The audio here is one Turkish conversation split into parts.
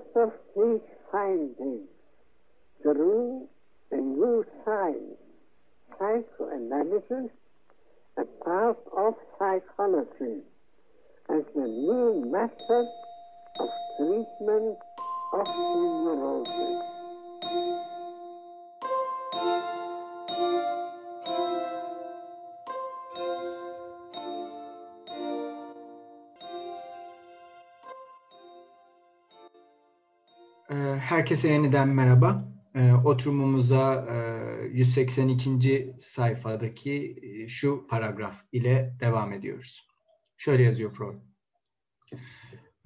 out of these findings grew a new science, psychoanalysis, a part of psychology, as the new method of treatment of neurosis. Herkese yeniden merhaba. Ee, oturumumuza 182. E, sayfadaki e, şu paragraf ile devam ediyoruz. Şöyle yazıyor Freud.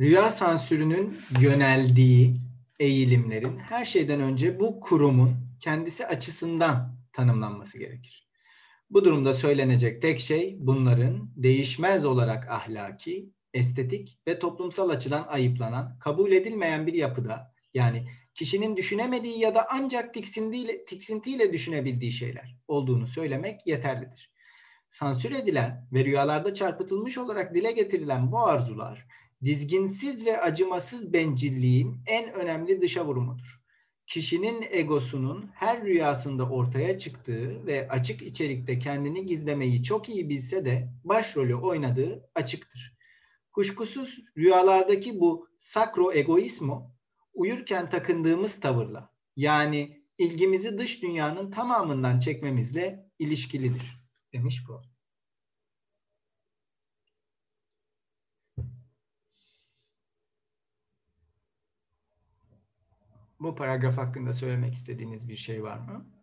Rüya sansürünün yöneldiği eğilimlerin her şeyden önce bu kurumun kendisi açısından tanımlanması gerekir. Bu durumda söylenecek tek şey bunların değişmez olarak ahlaki, estetik ve toplumsal açıdan ayıplanan, kabul edilmeyen bir yapıda yani kişinin düşünemediği ya da ancak tiksintiyle, tiksintiyle düşünebildiği şeyler olduğunu söylemek yeterlidir. Sansür edilen ve rüyalarda çarpıtılmış olarak dile getirilen bu arzular, dizginsiz ve acımasız bencilliğin en önemli dışa vurumudur. Kişinin egosunun her rüyasında ortaya çıktığı ve açık içerikte kendini gizlemeyi çok iyi bilse de başrolü oynadığı açıktır. Kuşkusuz rüyalardaki bu sakro egoismo uyurken takındığımız tavırla yani ilgimizi dış dünyanın tamamından çekmemizle ilişkilidir demiş bu. Bu paragraf hakkında söylemek istediğiniz bir şey var mı?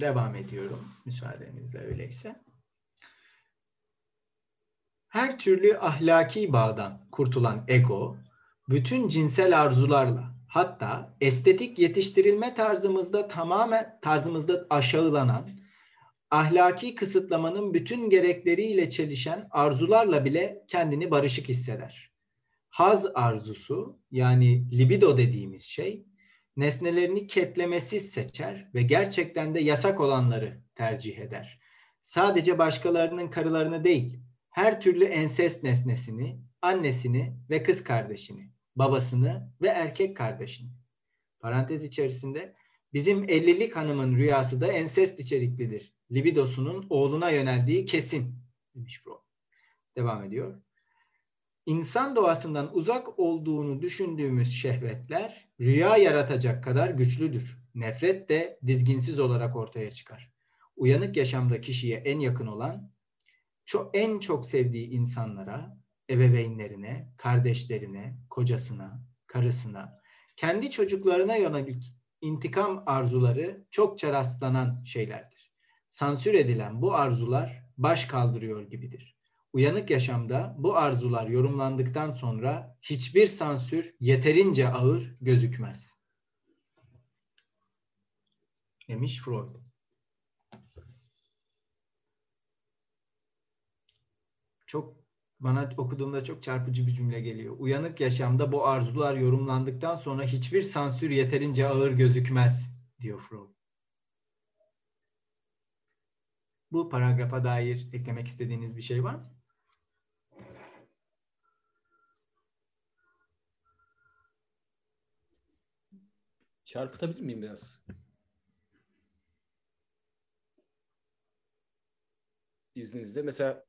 Devam ediyorum müsaadenizle öyleyse. Her türlü ahlaki bağdan kurtulan ego, bütün cinsel arzularla hatta estetik yetiştirilme tarzımızda tamamen tarzımızda aşağılanan, ahlaki kısıtlamanın bütün gerekleriyle çelişen arzularla bile kendini barışık hisseder. Haz arzusu yani libido dediğimiz şey nesnelerini ketlemesiz seçer ve gerçekten de yasak olanları tercih eder. Sadece başkalarının karılarını değil, her türlü ensest nesnesini, annesini ve kız kardeşini, babasını ve erkek kardeşini. Parantez içerisinde bizim 50'lik hanımın rüyası da ensest içeriklidir. Libidosunun oğluna yöneldiği kesin demiş Freud. Devam ediyor. İnsan doğasından uzak olduğunu düşündüğümüz şehvetler rüya yaratacak kadar güçlüdür. Nefret de dizginsiz olarak ortaya çıkar. Uyanık yaşamda kişiye en yakın olan, çok, en çok sevdiği insanlara, ebeveynlerine, kardeşlerine, kocasına, karısına, kendi çocuklarına yönelik intikam arzuları çokça rastlanan şeylerdir. Sansür edilen bu arzular baş kaldırıyor gibidir. Uyanık yaşamda bu arzular yorumlandıktan sonra hiçbir sansür yeterince ağır gözükmez. Demiş Freud. Çok bana okuduğumda çok çarpıcı bir cümle geliyor. Uyanık yaşamda bu arzular yorumlandıktan sonra hiçbir sansür yeterince ağır gözükmez diyor Freud. Bu paragrafa dair eklemek istediğiniz bir şey var mı? Çarpıtabilir miyim biraz? İzninizle. Mesela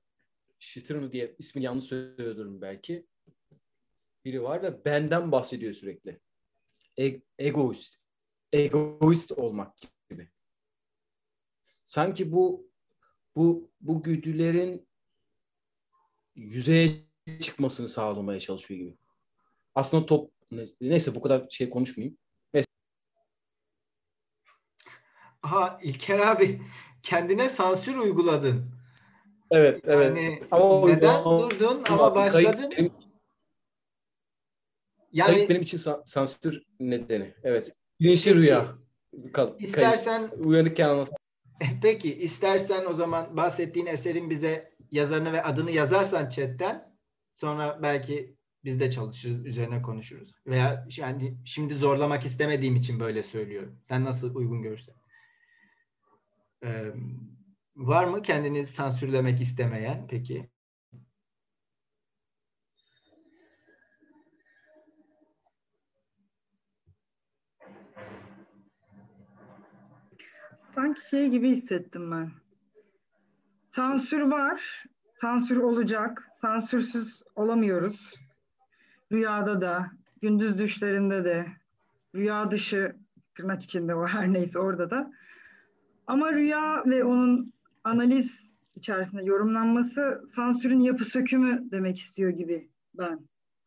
Şitrinu diye ismini yanlış söylüyorum belki. Biri var ve benden bahsediyor sürekli. E- egoist. Egoist olmak gibi. Sanki bu bu bu güdülerin yüzeye çıkmasını sağlamaya çalışıyor gibi. Aslında top neyse bu kadar şey konuşmayayım. Aha İlker abi kendine sansür uyguladın. Evet, evet. Yani ama neden o, durdun ama başladın? Benim, yani benim için sansür nedeni. Evet. Bilinçli rüya. Kal, istersen uyanıkken anlat. Peki istersen o zaman bahsettiğin eserin bize yazarını ve adını yazarsan chatten sonra belki Biz de çalışırız, üzerine konuşuruz. Veya yani şimdi zorlamak istemediğim için böyle söylüyorum. Sen nasıl uygun görürsen. Var mı kendini sansürlemek istemeyen peki? Sanki şey gibi hissettim ben. Sansür var, sansür olacak, sansürsüz olamıyoruz. Rüyada da, gündüz düşlerinde de, rüya dışı tırnak içinde o her neyse orada da. Ama rüya ve onun analiz içerisinde yorumlanması sansürün yapı sökümü demek istiyor gibi ben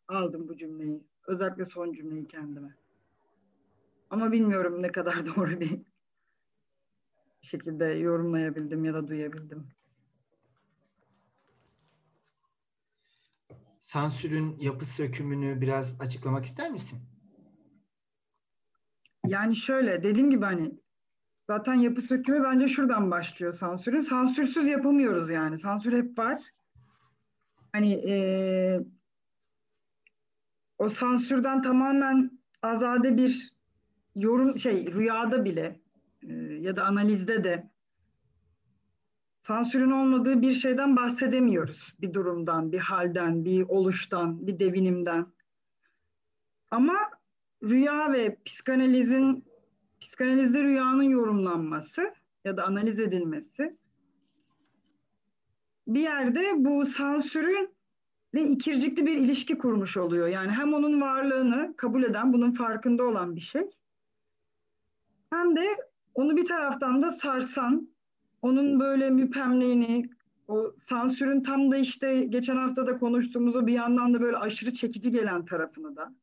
aldım bu cümleyi. Özellikle son cümleyi kendime. Ama bilmiyorum ne kadar doğru bir şekilde yorumlayabildim ya da duyabildim. Sansürün yapı sökümünü biraz açıklamak ister misin? Yani şöyle dediğim gibi hani zaten yapı sökümü bence şuradan başlıyor sansürün. Sansürsüz yapamıyoruz yani. Sansür hep var. Hani ee, o sansürden tamamen azade bir yorum şey rüyada bile e, ya da analizde de sansürün olmadığı bir şeyden bahsedemiyoruz. Bir durumdan, bir halden, bir oluştan, bir devinimden. Ama rüya ve psikanalizin psikanalizde rüyanın yorumlanması ya da analiz edilmesi bir yerde bu sansürün ve ikircikli bir ilişki kurmuş oluyor. Yani hem onun varlığını kabul eden, bunun farkında olan bir şey. Hem de onu bir taraftan da sarsan, onun böyle müpemliğini, o sansürün tam da işte geçen hafta da konuştuğumuz bir yandan da böyle aşırı çekici gelen tarafını da.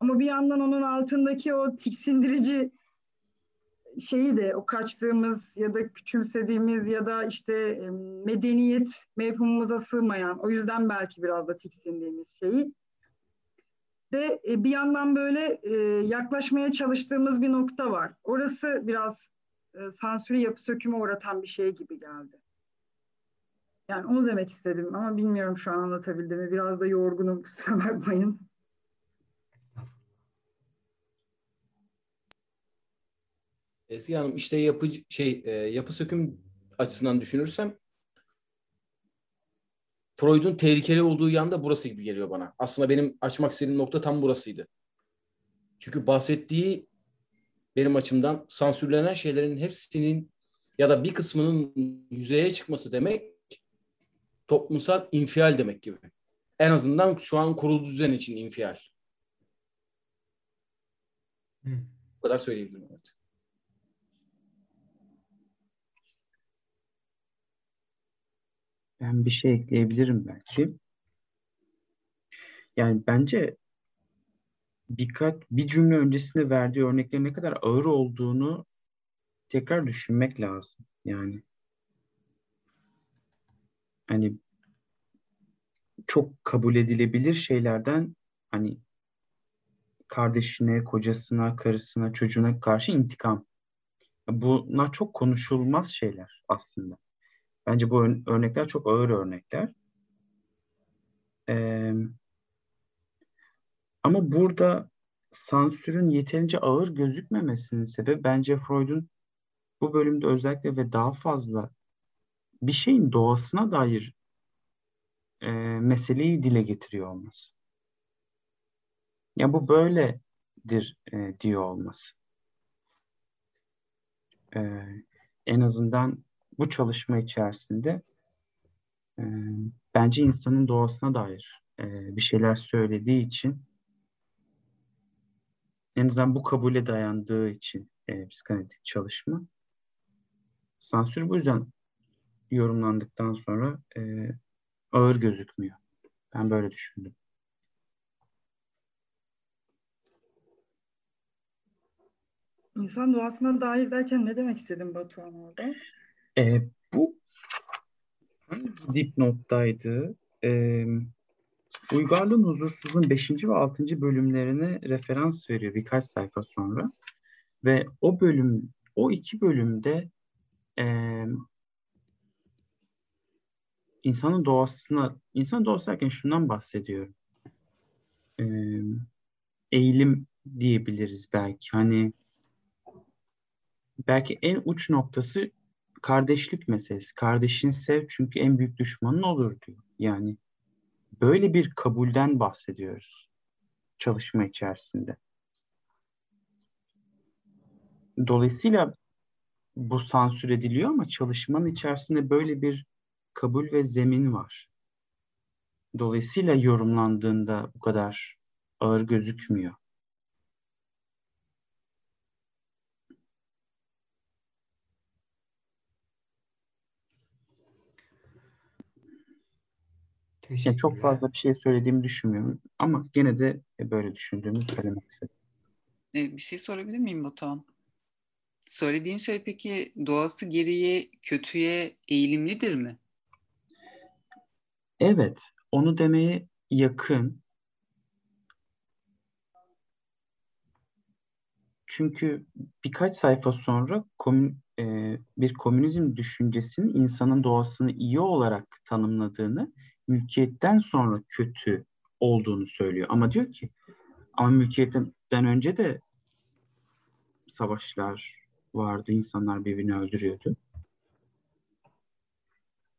Ama bir yandan onun altındaki o tiksindirici şeyi de o kaçtığımız ya da küçümsediğimiz ya da işte medeniyet mevhumumuza sığmayan o yüzden belki biraz da tiksindiğimiz şeyi ve bir yandan böyle yaklaşmaya çalıştığımız bir nokta var. Orası biraz sansürü yapı söküme uğratan bir şey gibi geldi. Yani onu demek istedim ama bilmiyorum şu an anlatabildim mi. Biraz da yorgunum kusura bakmayın. Ezgi Hanım işte yapı şey yapı söküm açısından düşünürsem Freud'un tehlikeli olduğu yanda burası gibi geliyor bana. Aslında benim açmak istediğim nokta tam burasıydı. Çünkü bahsettiği benim açımdan sansürlenen şeylerin hepsinin ya da bir kısmının yüzeye çıkması demek toplumsal infial demek gibi. En azından şu an kurulu düzen için infial. Hmm. Bu kadar söyleyebilirim. Evet. Ben bir şey ekleyebilirim belki. Yani bence birkaç bir cümle öncesinde verdiği örneklerin ne kadar ağır olduğunu tekrar düşünmek lazım. Yani hani çok kabul edilebilir şeylerden hani kardeşine, kocasına, karısına, çocuğuna karşı intikam. Bunlar çok konuşulmaz şeyler aslında. Bence bu örnekler çok ağır örnekler. Ee, ama burada sansürün yeterince ağır gözükmemesinin sebebi bence Freud'un bu bölümde özellikle ve daha fazla bir şeyin doğasına dair e, meseleyi dile getiriyor olması. Ya bu böyledir e, diyor olması. E, en azından bu çalışma içerisinde e, bence insanın doğasına dair e, bir şeyler söylediği için en azından bu kabule dayandığı için e, psikanalitik çalışma sansür bu yüzden yorumlandıktan sonra e, ağır gözükmüyor. Ben böyle düşündüm. İnsan doğasına dair derken ne demek istedin Batuhan orada? E, bu dipnottaydı. E, Uygarlığın Huzursuzluğun 5. ve 6. bölümlerine referans veriyor birkaç sayfa sonra. Ve o bölüm, o iki bölümde e, insanın doğasına, insan doğası derken şundan bahsediyorum. e, eğilim diyebiliriz belki. Hani belki en uç noktası kardeşlik meselesi. Kardeşini sev çünkü en büyük düşmanın olur diyor. Yani böyle bir kabulden bahsediyoruz çalışma içerisinde. Dolayısıyla bu sansür ediliyor ama çalışmanın içerisinde böyle bir kabul ve zemin var. Dolayısıyla yorumlandığında bu kadar ağır gözükmüyor. Yani çok fazla bir şey söylediğimi düşünmüyorum ama gene de böyle düşündüğümü söylemek istedim. E, bir şey sorabilir miyim Batuhan? Söylediğin şey peki doğası geriye kötüye eğilimlidir mi? Evet, onu demeye yakın. Çünkü birkaç sayfa sonra komün, e, bir komünizm düşüncesinin insanın doğasını iyi olarak tanımladığını, mülkiyetten sonra kötü olduğunu söylüyor. Ama diyor ki, ama mülkiyetten önce de savaşlar vardı, insanlar birbirini öldürüyordu.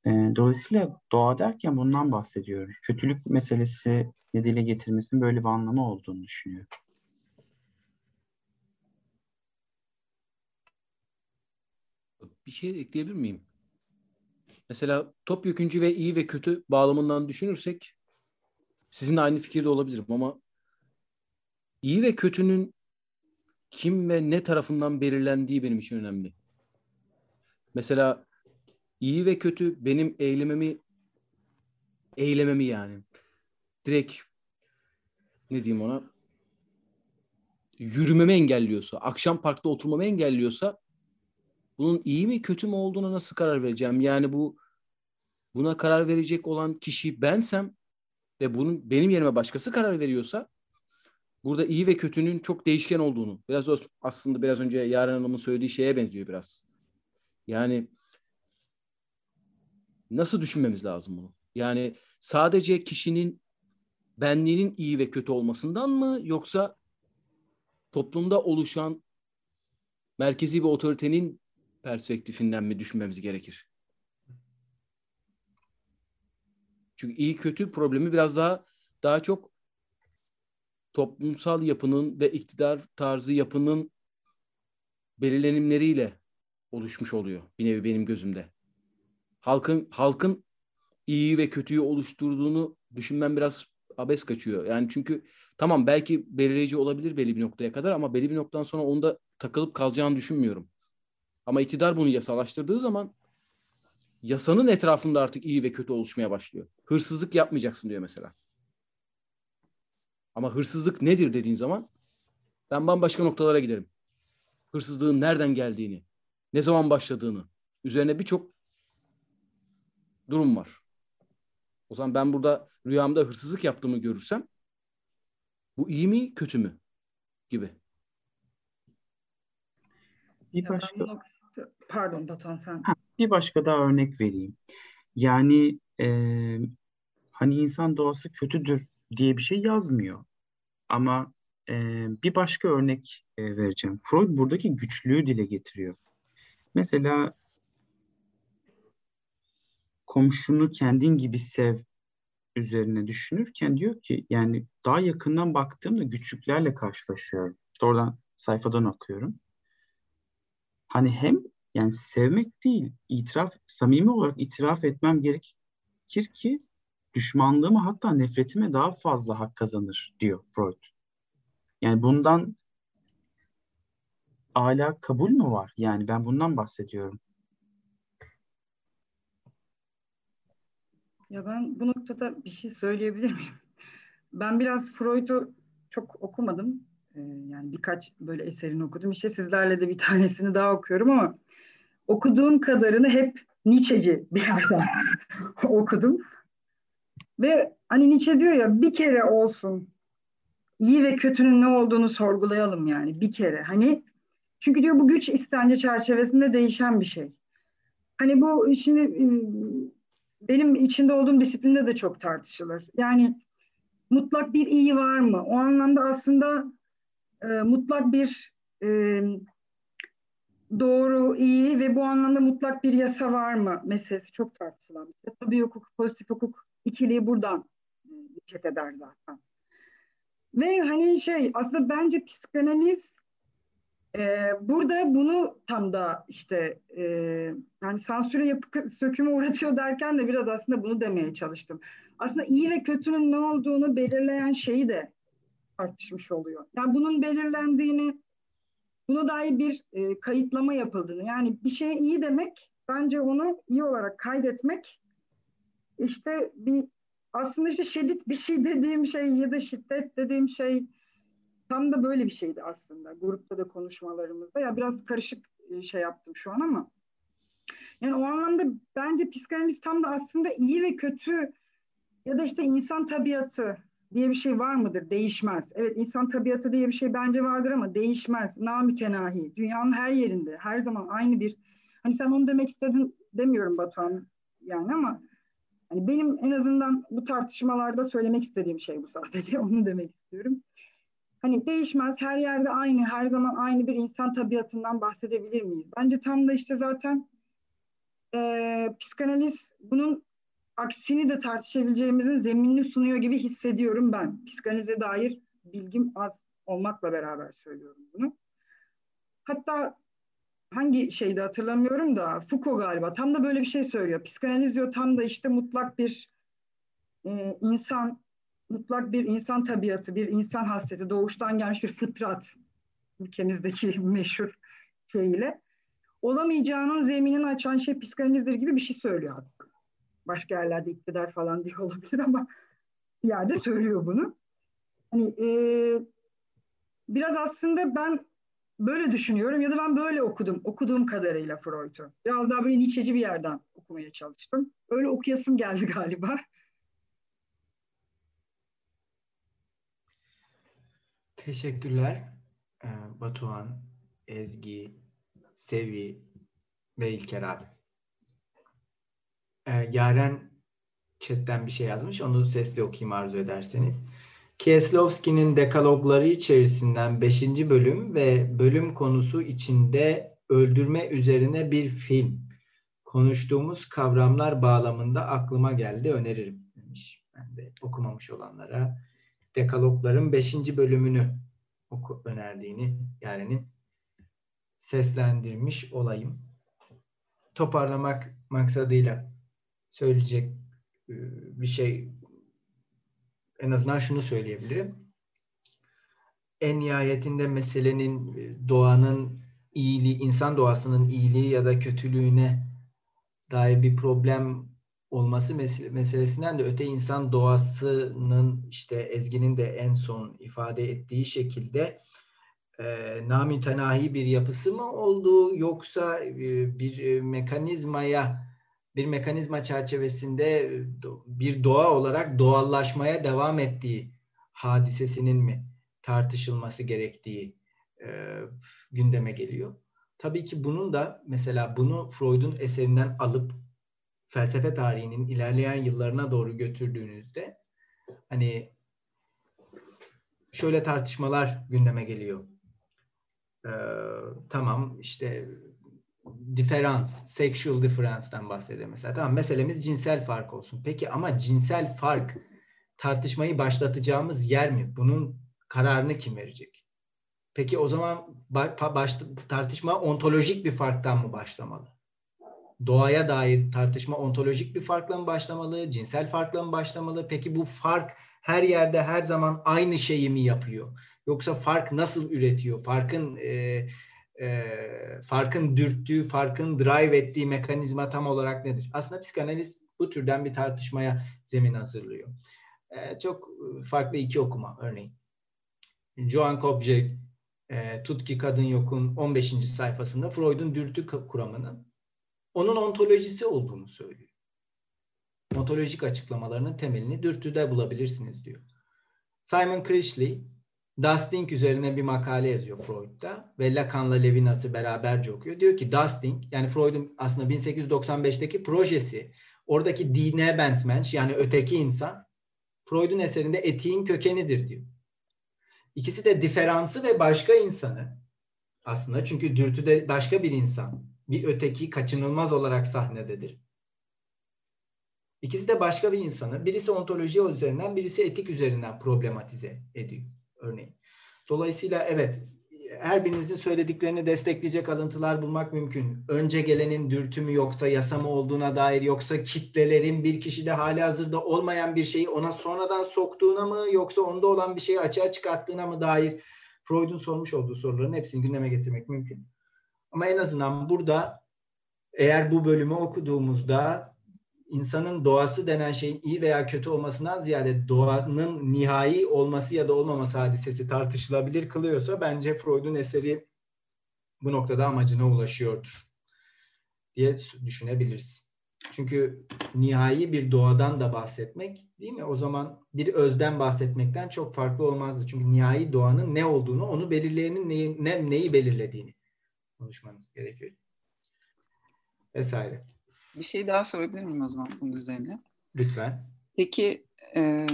E, dolayısıyla doğa derken bundan bahsediyorum. Kötülük meselesi dile getirmesinin böyle bir anlamı olduğunu düşünüyorum. Bir şey ekleyebilir miyim? Mesela topyeküncü ve iyi ve kötü bağlamından düşünürsek sizinle aynı fikirde olabilirim ama iyi ve kötünün kim ve ne tarafından belirlendiği benim için önemli. Mesela iyi ve kötü benim eylememi eylememi yani direkt ne diyeyim ona yürümemi engelliyorsa, akşam parkta oturmamı engelliyorsa bunun iyi mi kötü mü olduğuna nasıl karar vereceğim? Yani bu buna karar verecek olan kişi bensem ve bunun benim yerime başkası karar veriyorsa burada iyi ve kötünün çok değişken olduğunu biraz aslında biraz önce Yaren Hanım'ın söylediği şeye benziyor biraz. Yani nasıl düşünmemiz lazım bunu? Yani sadece kişinin benliğinin iyi ve kötü olmasından mı yoksa toplumda oluşan merkezi bir otoritenin perspektifinden mi düşünmemiz gerekir? Çünkü iyi kötü problemi biraz daha daha çok toplumsal yapının ve iktidar tarzı yapının belirlenimleriyle oluşmuş oluyor bir nevi benim gözümde. Halkın halkın iyi ve kötüyü oluşturduğunu düşünmem biraz abes kaçıyor. Yani çünkü tamam belki belirleyici olabilir belli bir noktaya kadar ama belli bir noktadan sonra onda takılıp kalacağını düşünmüyorum. Ama iktidar bunu yasalaştırdığı zaman yasanın etrafında artık iyi ve kötü oluşmaya başlıyor. Hırsızlık yapmayacaksın diyor mesela. Ama hırsızlık nedir dediğin zaman ben bambaşka noktalara giderim. Hırsızlığın nereden geldiğini, ne zaman başladığını, üzerine birçok durum var. O zaman ben burada rüyamda hırsızlık yaptığımı görürsem bu iyi mi kötü mü gibi. Bir başka pardon Batan sen. Ha, bir başka daha örnek vereyim. Yani e, hani insan doğası kötüdür diye bir şey yazmıyor. Ama e, bir başka örnek e, vereceğim. Freud buradaki güçlüğü dile getiriyor. Mesela komşunu kendin gibi sev üzerine düşünürken diyor ki yani daha yakından baktığımda güçlüklerle karşılaşıyorum. Oradan sayfadan okuyorum. Hani hem yani sevmek değil, itiraf, samimi olarak itiraf etmem gerekir ki düşmanlığımı hatta nefretime daha fazla hak kazanır diyor Freud. Yani bundan hala kabul mü var? Yani ben bundan bahsediyorum. Ya ben bu noktada bir şey söyleyebilir miyim? Ben biraz Freud'u çok okumadım. Ee, yani birkaç böyle eserini okudum. İşte sizlerle de bir tanesini daha okuyorum ama okuduğum kadarını hep Nietzsche'ci bir yerden okudum. Ve hani Nietzsche diyor ya bir kere olsun iyi ve kötünün ne olduğunu sorgulayalım yani bir kere. Hani çünkü diyor bu güç istence çerçevesinde değişen bir şey. Hani bu şimdi benim içinde olduğum disiplinde de çok tartışılır. Yani mutlak bir iyi var mı? O anlamda aslında e, mutlak bir e, doğru, iyi ve bu anlamda mutlak bir yasa var mı meselesi çok tartışılan şey. Tabii hukuk, pozitif hukuk ikiliği buradan hareket eder zaten. Ve hani şey aslında bence psikanaliz e, burada bunu tam da işte e, yani sansüre yapı söküme uğratıyor derken de biraz aslında bunu demeye çalıştım. Aslında iyi ve kötünün ne olduğunu belirleyen şeyi de tartışmış oluyor. Yani bunun belirlendiğini, buna dair bir e, kayıtlama yapıldığını, yani bir şeye iyi demek, bence onu iyi olarak kaydetmek, işte bir aslında işte şiddet bir şey dediğim şey ya da şiddet dediğim şey tam da böyle bir şeydi aslında grupta da konuşmalarımızda. Ya biraz karışık e, şey yaptım şu an ama yani o anlamda bence psikanaliz tam da aslında iyi ve kötü ya da işte insan tabiatı diye bir şey var mıdır? Değişmez. Evet insan tabiatı diye bir şey bence vardır ama değişmez. Namütenahi. Dünyanın her yerinde. Her zaman aynı bir hani sen onu demek istedin demiyorum Batuhan yani ama hani benim en azından bu tartışmalarda söylemek istediğim şey bu sadece. Onu demek istiyorum. Hani değişmez. Her yerde aynı. Her zaman aynı bir insan tabiatından bahsedebilir miyiz? Bence tam da işte zaten e, psikanaliz bunun aksini de tartışabileceğimizin zeminini sunuyor gibi hissediyorum ben. Psikanalize dair bilgim az olmakla beraber söylüyorum bunu. Hatta hangi şeyde hatırlamıyorum da Foucault galiba tam da böyle bir şey söylüyor. Psikanaliz diyor tam da işte mutlak bir e, insan, mutlak bir insan tabiatı, bir insan hasreti, doğuştan gelmiş bir fıtrat ülkemizdeki meşhur şeyiyle. Olamayacağının zeminini açan şey psikanalizdir gibi bir şey söylüyor başka yerlerde iktidar falan diye olabilir ama bir yerde söylüyor bunu. Hani e, biraz aslında ben böyle düşünüyorum ya da ben böyle okudum. Okuduğum kadarıyla Freud'u. Biraz daha böyle Nietzsche'ci bir yerden okumaya çalıştım. Öyle okuyasım geldi galiba. Teşekkürler ee, Batuhan, Ezgi, Sevi ve İlker abi. Ee, Yaren chatten bir şey yazmış. Onu sesli okuyayım arzu ederseniz. Kieslowski'nin dekalogları içerisinden 5. bölüm ve bölüm konusu içinde öldürme üzerine bir film. Konuştuğumuz kavramlar bağlamında aklıma geldi öneririm demiş. Ben de okumamış olanlara dekalogların 5. bölümünü oku önerdiğini Yaren'in seslendirmiş olayım. Toparlamak maksadıyla söyleyecek e, bir şey en azından şunu söyleyebilirim. En nihayetinde meselenin e, doğanın iyiliği, insan doğasının iyiliği ya da kötülüğüne dair bir problem olması meselesinden de öte insan doğasının işte Ezgi'nin de en son ifade ettiği şekilde e, namütenahi bir yapısı mı olduğu yoksa e, bir mekanizmaya bir mekanizma çerçevesinde e, bir doğa olarak doğallaşmaya devam ettiği hadisesinin mi tartışılması gerektiği e, gündeme geliyor. Tabii ki bunun da mesela bunu Freud'un eserinden alıp felsefe tarihinin ilerleyen yıllarına doğru götürdüğünüzde hani şöyle tartışmalar gündeme geliyor. Ee, tamam işte diferans, sexual difference'den bahsediyor mesela. Tamam meselemiz cinsel fark olsun. Peki ama cinsel fark tartışmayı başlatacağımız yer mi? Bunun kararını kim verecek? Peki o zaman baş, tartışma ontolojik bir farktan mı başlamalı? Doğaya dair tartışma ontolojik bir farkla mı başlamalı? Cinsel farkla mı başlamalı? Peki bu fark her yerde her zaman aynı şeyi mi yapıyor? Yoksa fark nasıl üretiyor? Farkın e, e, farkın dürttüğü, farkın drive ettiği mekanizma tam olarak nedir? Aslında psikanaliz bu türden bir tartışmaya zemin hazırlıyor. E, çok farklı iki okuma örneğin. Joan Kopjek, e, Tutki Kadın Yok'un 15. sayfasında Freud'un dürtü kuramının onun ontolojisi olduğunu söylüyor. Ontolojik açıklamalarının temelini dürtüde bulabilirsiniz diyor. Simon Crishley Dusting üzerine bir makale yazıyor Freud'da ve Lacan'la Levinas'ı beraberce okuyor. Diyor ki Dusting yani Freud'un aslında 1895'teki projesi oradaki dine Bensmensch yani öteki insan Freud'un eserinde etiğin kökenidir diyor. İkisi de diferansı ve başka insanı aslında çünkü dürtüde başka bir insan, bir öteki kaçınılmaz olarak sahnededir. İkisi de başka bir insanı, birisi ontoloji üzerinden, birisi etik üzerinden problematize ediyor örneğin. Dolayısıyla evet, her birinizin söylediklerini destekleyecek alıntılar bulmak mümkün. Önce gelenin dürtü mü yoksa yasa mı olduğuna dair yoksa kitlelerin bir kişide hali hazırda olmayan bir şeyi ona sonradan soktuğuna mı yoksa onda olan bir şeyi açığa çıkarttığına mı dair Freud'un sormuş olduğu soruların hepsini gündeme getirmek mümkün. Ama en azından burada eğer bu bölümü okuduğumuzda insanın doğası denen şeyin iyi veya kötü olmasından ziyade doğanın nihai olması ya da olmaması hadisesi tartışılabilir kılıyorsa bence Freud'un eseri bu noktada amacına ulaşıyordur diye düşünebiliriz. Çünkü nihai bir doğadan da bahsetmek değil mi? O zaman bir özden bahsetmekten çok farklı olmazdı. Çünkü nihai doğanın ne olduğunu, onu belirleyenin neyi, ne, neyi belirlediğini konuşmanız gerekiyor. Vesaire. Bir şey daha sorabilir miyim o zaman bunun üzerine? Lütfen. Peki e,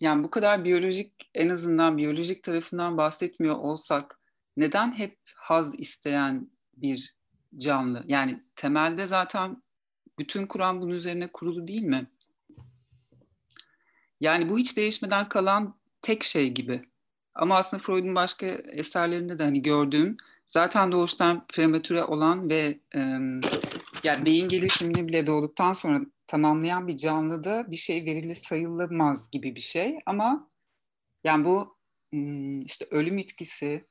yani bu kadar biyolojik en azından biyolojik tarafından bahsetmiyor olsak neden hep haz isteyen bir canlı? Yani temelde zaten bütün Kur'an bunun üzerine kurulu değil mi? Yani bu hiç değişmeden kalan tek şey gibi. Ama aslında Freud'un başka eserlerinde de hani gördüğüm zaten doğuştan prematüre olan ve e, yani beyin gelişimini bile doğduktan sonra tamamlayan bir canlıda bir şey verili sayılamaz gibi bir şey. Ama yani bu işte ölüm itkisi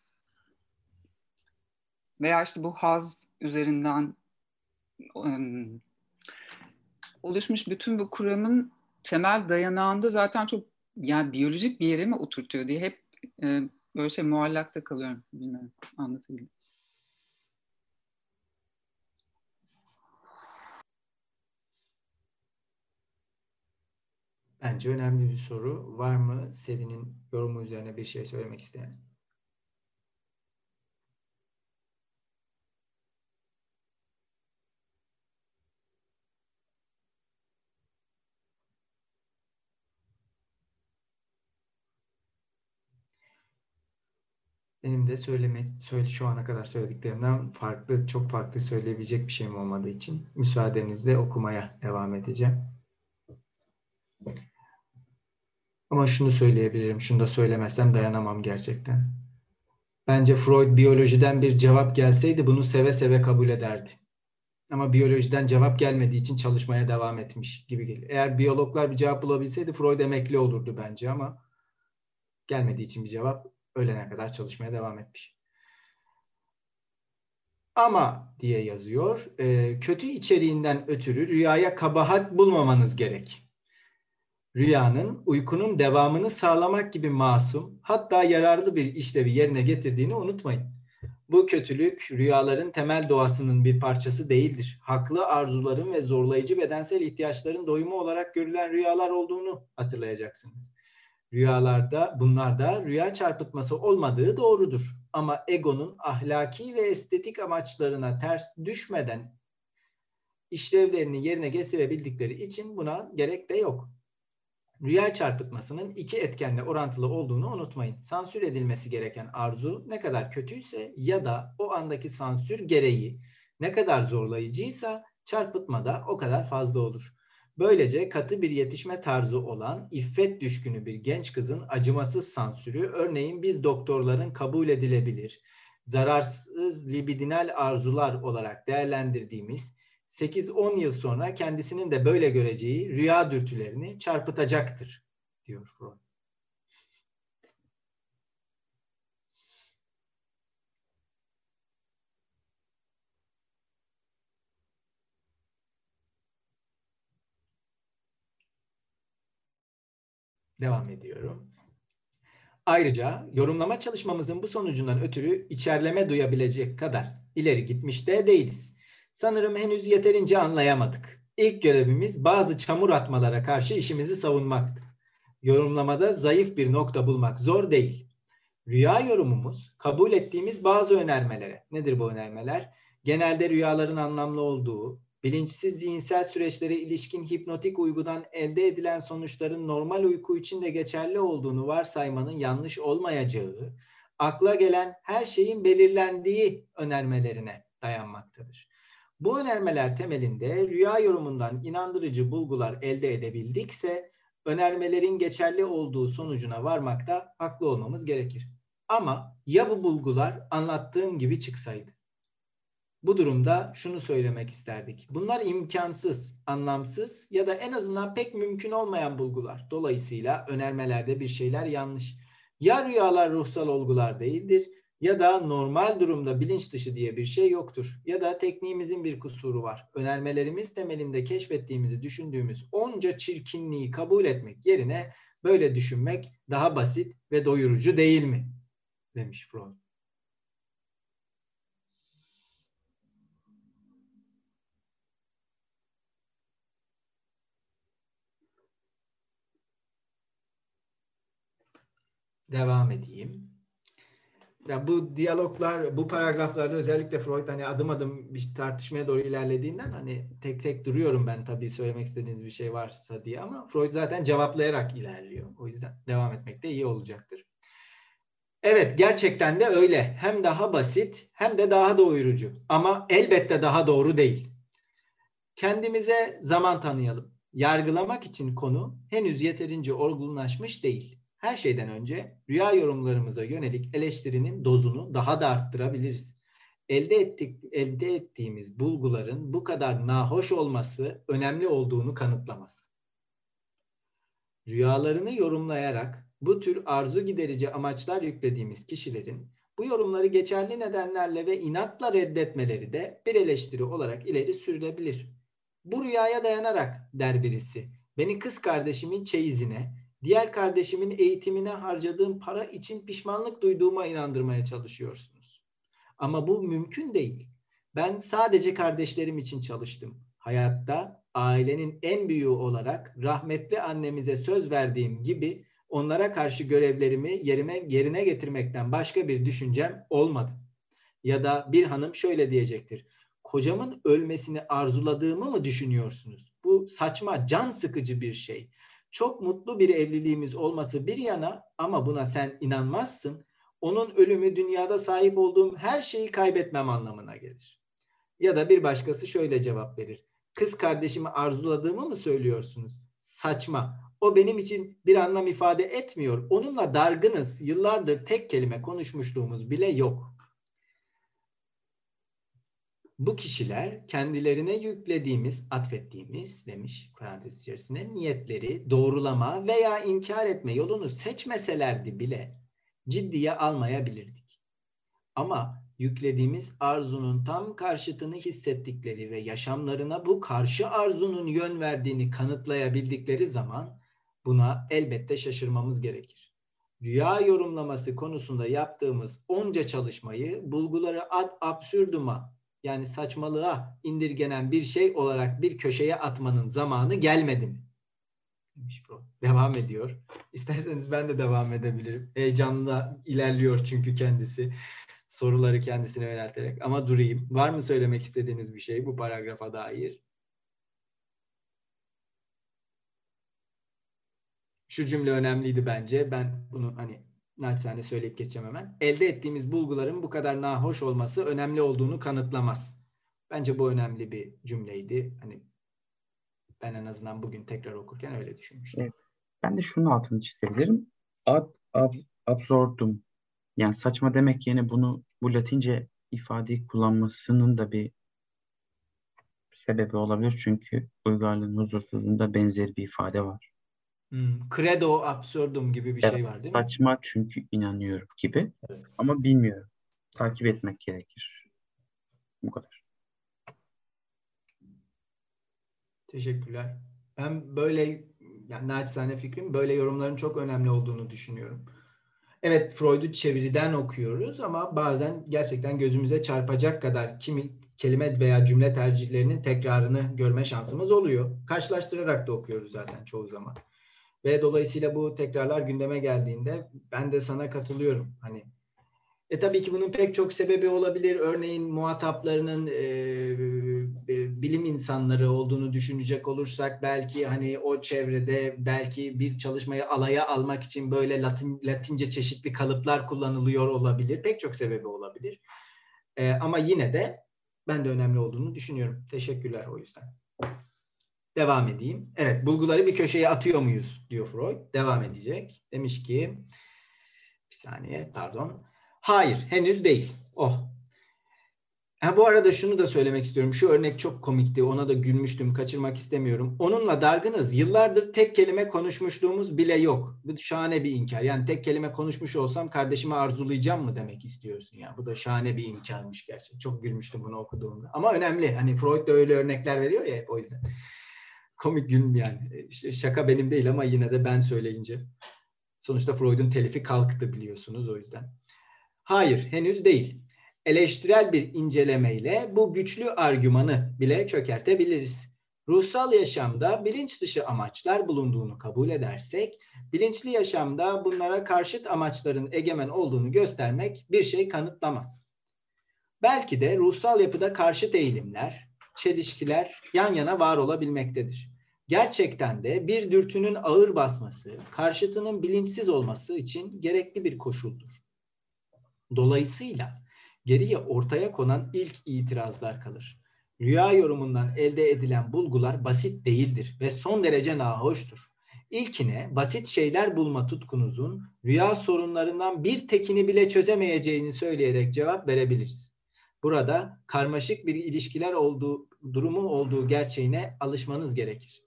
veya işte bu haz üzerinden oluşmuş bütün bu kuramın temel dayanağında zaten çok yani biyolojik bir yere mi oturtuyor diye hep e, böyle şey muallakta kalıyorum. Bilmiyorum anlatabildim. Bence önemli bir soru. Var mı Sevin'in yorumu üzerine bir şey söylemek isteyen? Benim de söylemek, söyle şu ana kadar söylediklerimden farklı, çok farklı söyleyebilecek bir şeyim olmadığı için müsaadenizle okumaya devam edeceğim. Ama şunu söyleyebilirim, şunu da söylemezsem dayanamam gerçekten. Bence Freud biyolojiden bir cevap gelseydi bunu seve seve kabul ederdi. Ama biyolojiden cevap gelmediği için çalışmaya devam etmiş gibi geliyor. Eğer biyologlar bir cevap bulabilseydi Freud emekli olurdu bence ama gelmediği için bir cevap ölene kadar çalışmaya devam etmiş. Ama diye yazıyor, kötü içeriğinden ötürü rüyaya kabahat bulmamanız gerek. Rüyanın uykunun devamını sağlamak gibi masum, hatta yararlı bir işlevi yerine getirdiğini unutmayın. Bu kötülük rüyaların temel doğasının bir parçası değildir. Haklı arzuların ve zorlayıcı bedensel ihtiyaçların doyumu olarak görülen rüyalar olduğunu hatırlayacaksınız. Rüyalarda bunlarda rüya çarpıtması olmadığı doğrudur. Ama egonun ahlaki ve estetik amaçlarına ters düşmeden işlevlerini yerine getirebildikleri için buna gerek de yok. Rüya çarpıtmasının iki etkenle orantılı olduğunu unutmayın. Sansür edilmesi gereken arzu ne kadar kötüyse ya da o andaki sansür gereği ne kadar zorlayıcıysa çarpıtma da o kadar fazla olur. Böylece katı bir yetişme tarzı olan iffet düşkünü bir genç kızın acımasız sansürü örneğin biz doktorların kabul edilebilir, zararsız libidinal arzular olarak değerlendirdiğimiz 8-10 yıl sonra kendisinin de böyle göreceği rüya dürtülerini çarpıtacaktır diyor Freud. Devam ediyorum. Ayrıca yorumlama çalışmamızın bu sonucundan ötürü içerleme duyabilecek kadar ileri gitmiş de değiliz. Sanırım henüz yeterince anlayamadık. İlk görevimiz bazı çamur atmalara karşı işimizi savunmaktı. Yorumlamada zayıf bir nokta bulmak zor değil. Rüya yorumumuz kabul ettiğimiz bazı önermelere. Nedir bu önermeler? Genelde rüyaların anlamlı olduğu, bilinçsiz zihinsel süreçlere ilişkin hipnotik uygudan elde edilen sonuçların normal uyku için de geçerli olduğunu varsaymanın yanlış olmayacağı, akla gelen her şeyin belirlendiği önermelerine dayanmaktadır. Bu önermeler temelinde rüya yorumundan inandırıcı bulgular elde edebildikse önermelerin geçerli olduğu sonucuna varmakta haklı olmamız gerekir. Ama ya bu bulgular anlattığım gibi çıksaydı? Bu durumda şunu söylemek isterdik. Bunlar imkansız, anlamsız ya da en azından pek mümkün olmayan bulgular. Dolayısıyla önermelerde bir şeyler yanlış. Ya rüyalar ruhsal olgular değildir ya da normal durumda bilinç dışı diye bir şey yoktur. Ya da tekniğimizin bir kusuru var. Önermelerimiz temelinde keşfettiğimizi düşündüğümüz onca çirkinliği kabul etmek yerine böyle düşünmek daha basit ve doyurucu değil mi? Demiş Freud. Devam edeyim. Ya bu diyaloglar, bu paragraflarda özellikle Freud hani adım adım bir tartışmaya doğru ilerlediğinden hani tek tek duruyorum ben tabii söylemek istediğiniz bir şey varsa diye ama Freud zaten cevaplayarak ilerliyor. O yüzden devam etmek de iyi olacaktır. Evet gerçekten de öyle. Hem daha basit hem de daha doyurucu. Ama elbette daha doğru değil. Kendimize zaman tanıyalım. Yargılamak için konu henüz yeterince olgunlaşmış değil her şeyden önce rüya yorumlarımıza yönelik eleştirinin dozunu daha da arttırabiliriz. Elde ettik, elde ettiğimiz bulguların bu kadar nahoş olması önemli olduğunu kanıtlamaz. Rüyalarını yorumlayarak bu tür arzu giderici amaçlar yüklediğimiz kişilerin bu yorumları geçerli nedenlerle ve inatla reddetmeleri de bir eleştiri olarak ileri sürülebilir. Bu rüyaya dayanarak der birisi, beni kız kardeşimin çeyizine, diğer kardeşimin eğitimine harcadığım para için pişmanlık duyduğuma inandırmaya çalışıyorsunuz. Ama bu mümkün değil. Ben sadece kardeşlerim için çalıştım. Hayatta ailenin en büyüğü olarak rahmetli annemize söz verdiğim gibi onlara karşı görevlerimi yerime yerine getirmekten başka bir düşüncem olmadı. Ya da bir hanım şöyle diyecektir. Kocamın ölmesini arzuladığımı mı düşünüyorsunuz? Bu saçma, can sıkıcı bir şey çok mutlu bir evliliğimiz olması bir yana ama buna sen inanmazsın. Onun ölümü dünyada sahip olduğum her şeyi kaybetmem anlamına gelir. Ya da bir başkası şöyle cevap verir. Kız kardeşimi arzuladığımı mı söylüyorsunuz? Saçma. O benim için bir anlam ifade etmiyor. Onunla dargınız. Yıllardır tek kelime konuşmuşluğumuz bile yok bu kişiler kendilerine yüklediğimiz, atfettiğimiz demiş parantez içerisinde niyetleri doğrulama veya inkar etme yolunu seçmeselerdi bile ciddiye almayabilirdik. Ama yüklediğimiz arzunun tam karşıtını hissettikleri ve yaşamlarına bu karşı arzunun yön verdiğini kanıtlayabildikleri zaman buna elbette şaşırmamız gerekir. Rüya yorumlaması konusunda yaptığımız onca çalışmayı bulguları ad absürduma yani saçmalığa indirgenen bir şey olarak bir köşeye atmanın zamanı gelmedi mi? Demiş bro. Devam ediyor. İsterseniz ben de devam edebilirim. Heyecanla ilerliyor çünkü kendisi. Soruları kendisine yönelterek. Ama durayım. Var mı söylemek istediğiniz bir şey bu paragrafa dair? Şu cümle önemliydi bence. Ben bunu hani naçizane söyleyip geçeceğim hemen. Elde ettiğimiz bulguların bu kadar nahoş olması önemli olduğunu kanıtlamaz. Bence bu önemli bir cümleydi. Hani ben en azından bugün tekrar okurken öyle düşünmüştüm. Evet. Ben de şunun altını çizebilirim. Ad ab, absordum. Yani saçma demek yerine bunu bu Latince ifadeyi kullanmasının da bir sebebi olabilir. Çünkü uygarlığın huzursuzluğunda benzer bir ifade var. Hmm, credo absurdum gibi bir evet, şey var değil saçma mi? Saçma çünkü inanıyorum gibi. Evet. Ama bilmiyorum. Takip etmek gerekir. Bu kadar. Teşekkürler. Ben böyle yani naçizane fikrim böyle yorumların çok önemli olduğunu düşünüyorum. Evet Freud'u çeviriden okuyoruz ama bazen gerçekten gözümüze çarpacak kadar kimi kelime veya cümle tercihlerinin tekrarını görme şansımız oluyor. Karşılaştırarak da okuyoruz zaten çoğu zaman. Ve dolayısıyla bu tekrarlar gündeme geldiğinde ben de sana katılıyorum. Hani e tabii ki bunun pek çok sebebi olabilir. Örneğin muhataplarının e, e, bilim insanları olduğunu düşünecek olursak belki hani o çevrede belki bir çalışmayı alaya almak için böyle Latin, Latince çeşitli kalıplar kullanılıyor olabilir. Pek çok sebebi olabilir. E, ama yine de ben de önemli olduğunu düşünüyorum. Teşekkürler o yüzden. Devam edeyim. Evet, bulguları bir köşeye atıyor muyuz diyor Freud. Devam edecek. Demiş ki bir saniye pardon. Hayır, henüz değil. Oh. Ha, bu arada şunu da söylemek istiyorum. Şu örnek çok komikti. Ona da gülmüştüm. Kaçırmak istemiyorum. Onunla dargınız. Yıllardır tek kelime konuşmuşluğumuz bile yok. Bu şahane bir inkar. Yani tek kelime konuşmuş olsam kardeşimi arzulayacağım mı demek istiyorsun ya. Bu da şahane bir inkarmış gerçekten. Çok gülmüştüm bunu okuduğumda. Ama önemli. Hani Freud da öyle örnekler veriyor ya hep o yüzden. Komik gülüm yani. Şaka benim değil ama yine de ben söyleyince. Sonuçta Freud'un telifi kalktı biliyorsunuz o yüzden. Hayır, henüz değil. Eleştirel bir incelemeyle bu güçlü argümanı bile çökertebiliriz. Ruhsal yaşamda bilinç dışı amaçlar bulunduğunu kabul edersek, bilinçli yaşamda bunlara karşıt amaçların egemen olduğunu göstermek bir şey kanıtlamaz. Belki de ruhsal yapıda karşıt eğilimler, çelişkiler yan yana var olabilmektedir. Gerçekten de bir dürtünün ağır basması, karşıtının bilinçsiz olması için gerekli bir koşuldur. Dolayısıyla geriye ortaya konan ilk itirazlar kalır. Rüya yorumundan elde edilen bulgular basit değildir ve son derece nahoştur. İlkine basit şeyler bulma tutkunuzun rüya sorunlarından bir tekini bile çözemeyeceğini söyleyerek cevap verebiliriz. Burada karmaşık bir ilişkiler olduğu durumu olduğu gerçeğine alışmanız gerekir.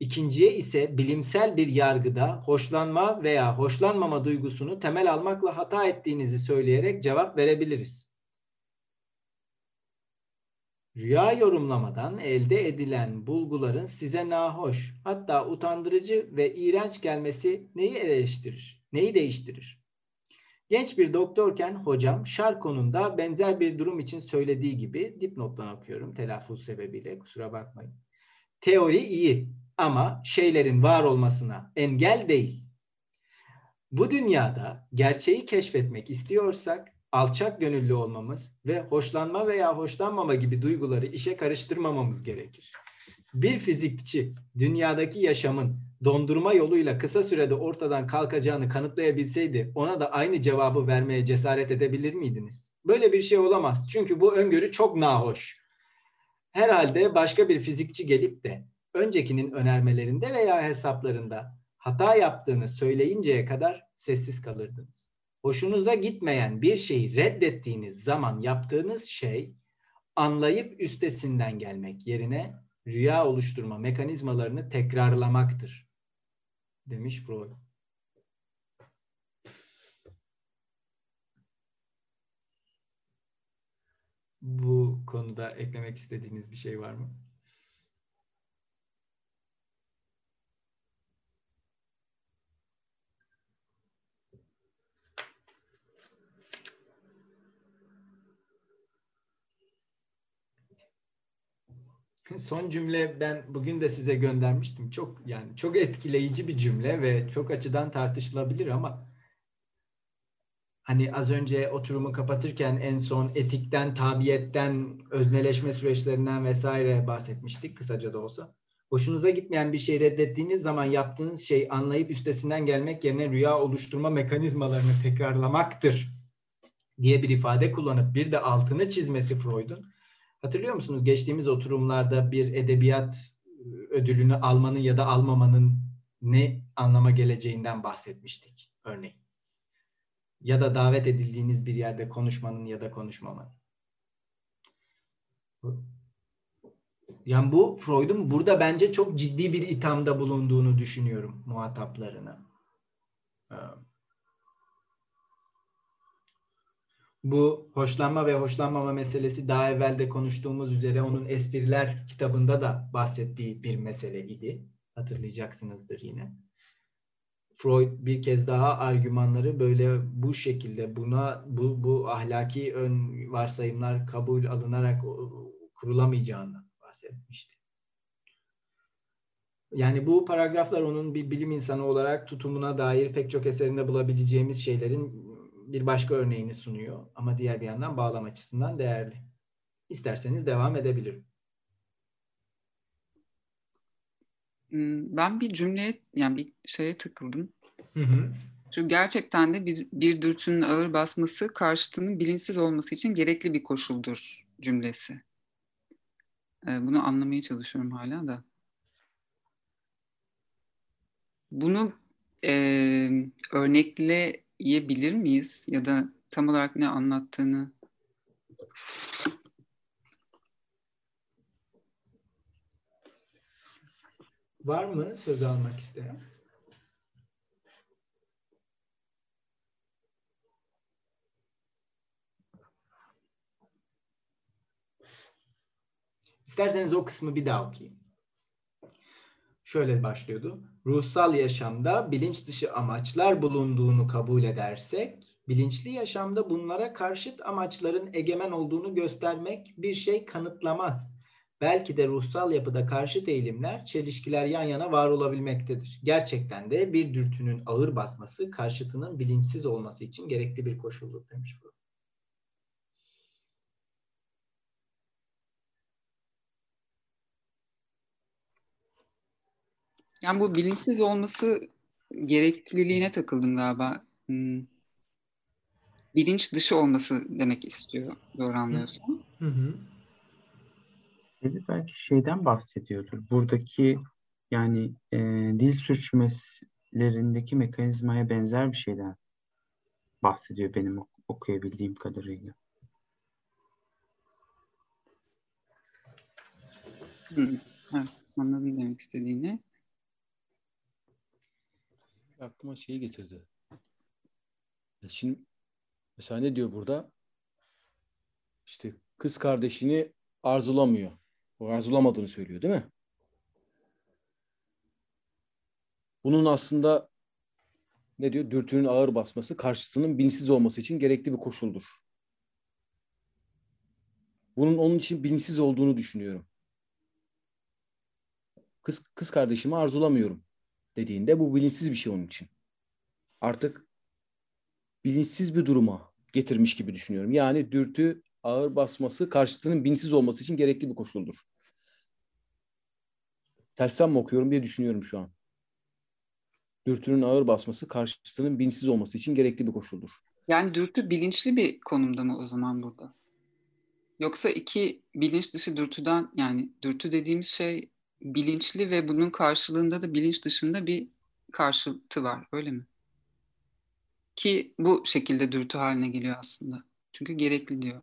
İkinciye ise bilimsel bir yargıda hoşlanma veya hoşlanmama duygusunu temel almakla hata ettiğinizi söyleyerek cevap verebiliriz. Rüya yorumlamadan elde edilen bulguların size nahoş, hatta utandırıcı ve iğrenç gelmesi neyi eleştirir? Neyi değiştirir? Genç bir doktorken hocam Şarko'nun da benzer bir durum için söylediği gibi dipnottan okuyorum telaffuz sebebiyle kusura bakmayın. Teori iyi ama şeylerin var olmasına engel değil. Bu dünyada gerçeği keşfetmek istiyorsak alçak gönüllü olmamız ve hoşlanma veya hoşlanmama gibi duyguları işe karıştırmamamız gerekir. Bir fizikçi dünyadaki yaşamın dondurma yoluyla kısa sürede ortadan kalkacağını kanıtlayabilseydi ona da aynı cevabı vermeye cesaret edebilir miydiniz? Böyle bir şey olamaz. Çünkü bu öngörü çok nahoş. Herhalde başka bir fizikçi gelip de öncekinin önermelerinde veya hesaplarında hata yaptığını söyleyinceye kadar sessiz kalırdınız. Hoşunuza gitmeyen bir şeyi reddettiğiniz zaman yaptığınız şey anlayıp üstesinden gelmek yerine rüya oluşturma mekanizmalarını tekrarlamaktır. Demiş Freud. Bu konuda eklemek istediğiniz bir şey var mı? Son cümle ben bugün de size göndermiştim. Çok yani çok etkileyici bir cümle ve çok açıdan tartışılabilir ama hani az önce oturumu kapatırken en son etikten, tabiyetten, özneleşme süreçlerinden vesaire bahsetmiştik kısaca da olsa. Hoşunuza gitmeyen bir şey reddettiğiniz zaman yaptığınız şey anlayıp üstesinden gelmek yerine rüya oluşturma mekanizmalarını tekrarlamaktır diye bir ifade kullanıp bir de altını çizmesi Freud'un Hatırlıyor musunuz? Geçtiğimiz oturumlarda bir edebiyat ödülünü almanın ya da almamanın ne anlama geleceğinden bahsetmiştik örneğin. Ya da davet edildiğiniz bir yerde konuşmanın ya da konuşmamanın. Yani bu Freud'un burada bence çok ciddi bir ithamda bulunduğunu düşünüyorum muhataplarına. Bu hoşlanma ve hoşlanmama meselesi daha evvel de konuştuğumuz üzere onun espriler kitabında da bahsettiği bir mesele idi. Hatırlayacaksınızdır yine. Freud bir kez daha argümanları böyle bu şekilde buna bu bu ahlaki ön varsayımlar kabul alınarak kurulamayacağını bahsetmişti. Yani bu paragraflar onun bir bilim insanı olarak tutumuna dair pek çok eserinde bulabileceğimiz şeylerin bir başka örneğini sunuyor ama diğer bir yandan bağlam açısından değerli. İsterseniz devam edebilirim. Hmm, ben bir cümleye yani bir şeye takıldım. Hı hı. Çünkü gerçekten de bir, bir dürtünün ağır basması karşıtının bilinçsiz olması için gerekli bir koşuldur cümlesi. Ee, bunu anlamaya çalışıyorum hala da. Bunu e, örnekle örnekleyebilir miyiz? Ya da tam olarak ne anlattığını Var mı söz almak isteyen? İsterseniz o kısmı bir daha okuyayım. Şöyle başlıyordu. Ruhsal yaşamda bilinç dışı amaçlar bulunduğunu kabul edersek, bilinçli yaşamda bunlara karşıt amaçların egemen olduğunu göstermek bir şey kanıtlamaz. Belki de ruhsal yapıda karşıt eğilimler, çelişkiler yan yana var olabilmektedir. Gerçekten de bir dürtünün ağır basması karşıtının bilinçsiz olması için gerekli bir koşuldur demiş bu. Yani bu bilinçsiz olması gerekliliğine takıldım galiba. Hmm. Bilinç dışı olması demek istiyor. Doğru anlıyorsam. Hı belki şeyden bahsediyordur. Buradaki yani e, dil sürçmelerindeki mekanizmaya benzer bir şeyden bahsediyor benim ok- okuyabildiğim kadarıyla. Hı. Evet, anladım demek istediğini. Aklıma şeyi getirdi. Ya Şimdi mesela ne diyor burada? İşte kız kardeşini arzulamıyor. O arzulamadığını söylüyor değil mi? Bunun aslında ne diyor? Dürtünün ağır basması karşıtının bilinçsiz olması için gerekli bir koşuldur. Bunun onun için bilinçsiz olduğunu düşünüyorum. Kız, kız kardeşimi arzulamıyorum dediğinde bu bilinçsiz bir şey onun için. Artık bilinçsiz bir duruma getirmiş gibi düşünüyorum. Yani dürtü ağır basması karşıtının bilinçsiz olması için gerekli bir koşuldur. Tersten mi okuyorum diye düşünüyorum şu an. Dürtünün ağır basması karşıtının bilinçsiz olması için gerekli bir koşuldur. Yani dürtü bilinçli bir konumda mı o zaman burada? Yoksa iki bilinç dışı dürtüden yani dürtü dediğimiz şey bilinçli ve bunun karşılığında da bilinç dışında bir karşıtı var öyle mi? Ki bu şekilde dürtü haline geliyor aslında. Çünkü gerekli diyor.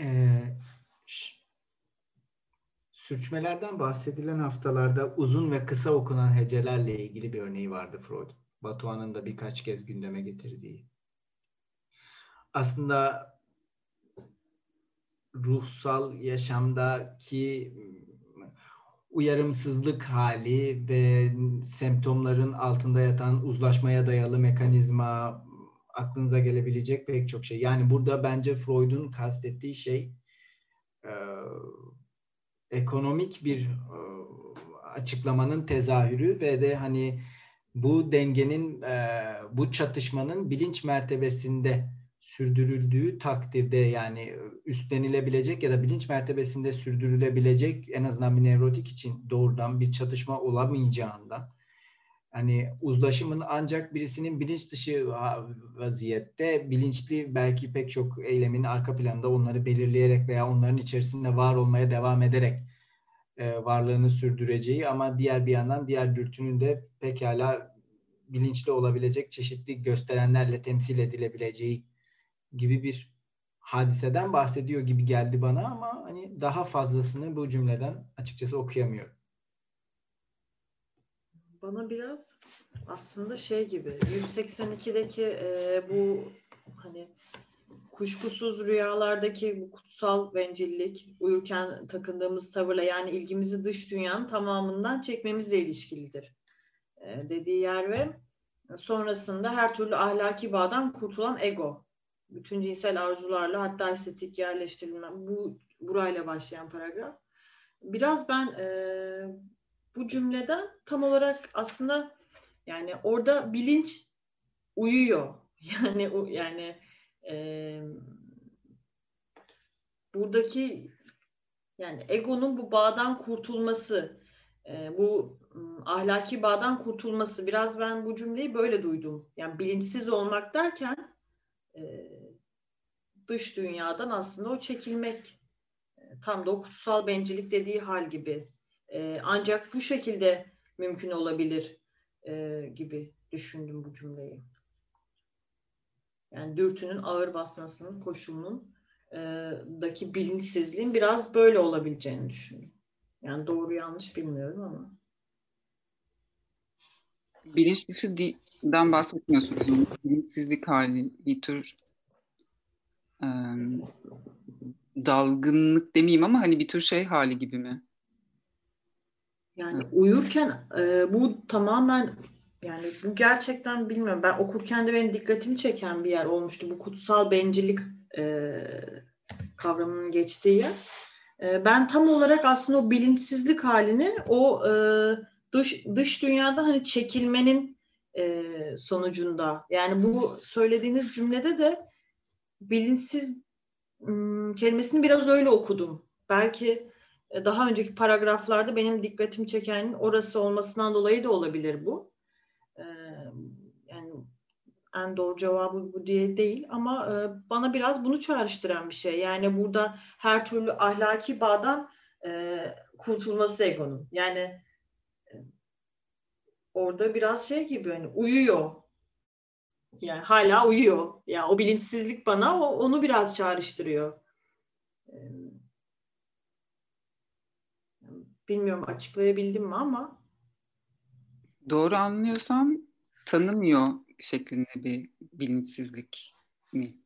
Ee, sürçmelerden bahsedilen haftalarda uzun ve kısa okunan hecelerle ilgili bir örneği vardı Freud. Batuhan'ın da birkaç kez gündeme getirdiği. Aslında ruhsal yaşamdaki uyarımsızlık hali ve semptomların altında yatan uzlaşmaya dayalı mekanizma aklınıza gelebilecek pek çok şey. Yani burada bence Freud'un kastettiği şey ekonomik bir e, açıklamanın tezahürü ve de hani bu dengenin e, bu çatışmanın bilinç mertebesinde sürdürüldüğü takdirde yani üstlenilebilecek ya da bilinç mertebesinde sürdürülebilecek en azından bir nevrotik için doğrudan bir çatışma olamayacağından hani uzlaşımın ancak birisinin bilinç dışı vaziyette bilinçli belki pek çok eylemin arka planda onları belirleyerek veya onların içerisinde var olmaya devam ederek e, varlığını sürdüreceği ama diğer bir yandan diğer dürtünün de pekala bilinçli olabilecek çeşitli gösterenlerle temsil edilebileceği gibi bir hadiseden bahsediyor gibi geldi bana ama hani daha fazlasını bu cümleden açıkçası okuyamıyorum. Bana biraz aslında şey gibi 182'deki e, bu hani kuşkusuz rüyalardaki bu kutsal bencillik, uyurken takındığımız tavırla yani ilgimizi dış dünyanın tamamından çekmemizle ilişkilidir e, dediği yer ve sonrasında her türlü ahlaki bağdan kurtulan ego. Bütün cinsel arzularla hatta estetik yerleştirilme bu burayla başlayan paragraf. Biraz ben e, bu cümleden tam olarak aslında yani orada bilinç uyuyor. Yani o yani e, buradaki yani egonun bu bağdan kurtulması, e, bu ahlaki bağdan kurtulması biraz ben bu cümleyi böyle duydum. Yani bilinçsiz olmak derken e, dış dünyadan aslında o çekilmek tam da o kutsal bencillik dediği hal gibi. E, ancak bu şekilde mümkün olabilir e, gibi düşündüm bu cümleyi. Yani dürtünün ağır basmasının koşulunun e, daki bilinçsizliğin biraz böyle olabileceğini düşündüm. Yani doğru yanlış bilmiyorum ama. Bilinç dışıdan bahsetmiyorsunuz. Yani bilinçsizlik hali bir tür e, dalgınlık demeyeyim ama hani bir tür şey hali gibi mi? Yani uyurken e, bu tamamen yani bu gerçekten bilmiyorum. Ben okurken de benim dikkatimi çeken bir yer olmuştu. Bu kutsal bencillik e, kavramının geçtiği yer. E, ben tam olarak aslında o bilinçsizlik halini o e, dış dış dünyada hani çekilmenin e, sonucunda yani bu söylediğiniz cümlede de bilinçsiz m, kelimesini biraz öyle okudum. Belki daha önceki paragraflarda benim dikkatimi çeken orası olmasından dolayı da olabilir bu. E, yani en doğru cevabı bu diye değil ama e, bana biraz bunu çağrıştıran bir şey. Yani burada her türlü ahlaki bağdan e, kurtulması egonun. Yani e, orada biraz şey gibi hani uyuyor. Yani hala uyuyor. Yani o bilinçsizlik bana onu biraz çağrıştırıyor. E, bilmiyorum açıklayabildim mi ama Doğru anlıyorsam tanımıyor şeklinde bir bilinçsizlik mi?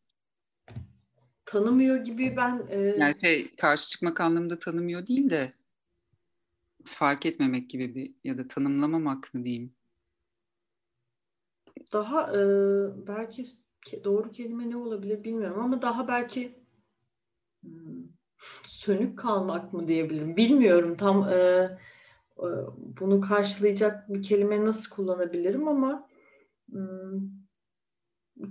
tanımıyor gibi ben e, Yani şey karşı çıkmak anlamında tanımıyor değil de fark etmemek gibi bir ya da tanımlamamak mı diyeyim? daha e, belki doğru kelime ne olabilir bilmiyorum ama daha belki hmm, sönük kalmak mı diyebilirim? Bilmiyorum tam e, e, bunu karşılayacak bir kelime nasıl kullanabilirim ama hmm,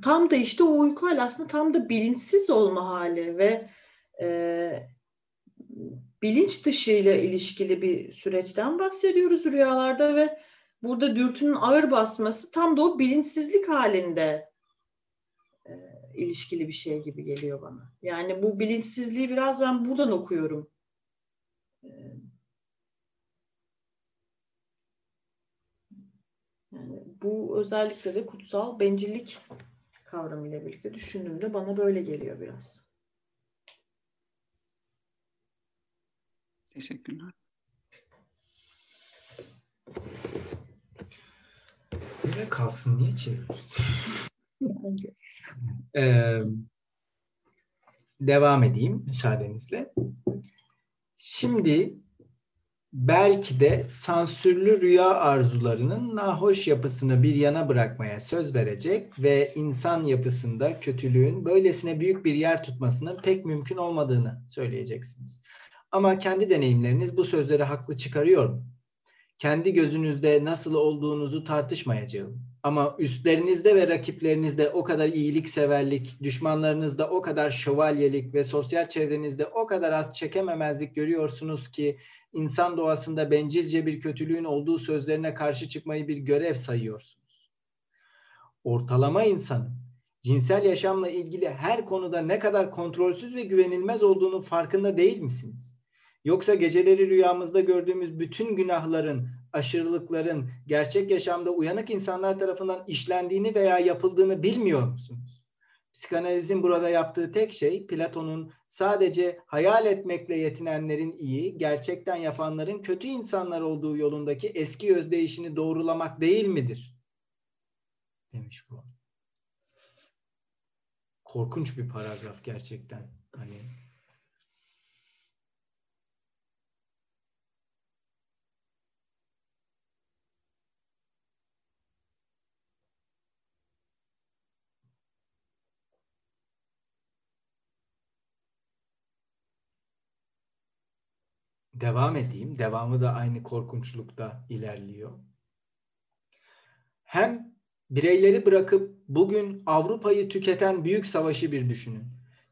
tam da işte o uyku hali aslında tam da bilinçsiz olma hali ve e, bilinç dışı ile ilişkili bir süreçten bahsediyoruz rüyalarda ve burada dürtünün ağır basması tam da o bilinçsizlik halinde e, ilişkili bir şey gibi geliyor bana. Yani bu bilinçsizliği biraz ben buradan okuyorum. E, yani bu özellikle de kutsal bencillik kavramıyla birlikte düşündüğümde bana böyle geliyor biraz. Teşekkürler. Böyle kalsın niye çeviriyorsun? Ee, devam edeyim müsaadenizle. Şimdi belki de sansürlü rüya arzularının nahoş yapısını bir yana bırakmaya söz verecek ve insan yapısında kötülüğün böylesine büyük bir yer tutmasının pek mümkün olmadığını söyleyeceksiniz. Ama kendi deneyimleriniz bu sözleri haklı çıkarıyor mu? Kendi gözünüzde nasıl olduğunuzu tartışmayacağım. Ama üstlerinizde ve rakiplerinizde o kadar iyilikseverlik, düşmanlarınızda o kadar şövalyelik ve sosyal çevrenizde o kadar az çekememezlik görüyorsunuz ki insan doğasında bencilce bir kötülüğün olduğu sözlerine karşı çıkmayı bir görev sayıyorsunuz. Ortalama insanın cinsel yaşamla ilgili her konuda ne kadar kontrolsüz ve güvenilmez olduğunu farkında değil misiniz? Yoksa geceleri rüyamızda gördüğümüz bütün günahların, aşırılıkların gerçek yaşamda uyanık insanlar tarafından işlendiğini veya yapıldığını bilmiyor musunuz? Psikanalizin burada yaptığı tek şey Platon'un sadece hayal etmekle yetinenlerin iyi, gerçekten yapanların kötü insanlar olduğu yolundaki eski özdeyişini doğrulamak değil midir? Demiş bu. Korkunç bir paragraf gerçekten. Hani devam edeyim. Devamı da aynı korkunçlukta ilerliyor. Hem bireyleri bırakıp bugün Avrupa'yı tüketen büyük savaşı bir düşünün.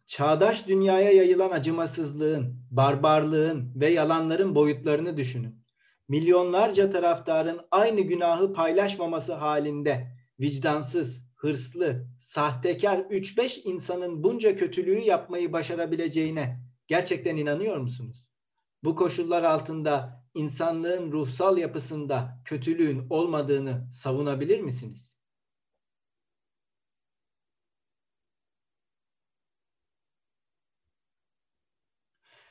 Çağdaş dünyaya yayılan acımasızlığın, barbarlığın ve yalanların boyutlarını düşünün. Milyonlarca taraftarın aynı günahı paylaşmaması halinde vicdansız, hırslı, sahtekar 3-5 insanın bunca kötülüğü yapmayı başarabileceğine gerçekten inanıyor musunuz? Bu koşullar altında insanlığın ruhsal yapısında kötülüğün olmadığını savunabilir misiniz?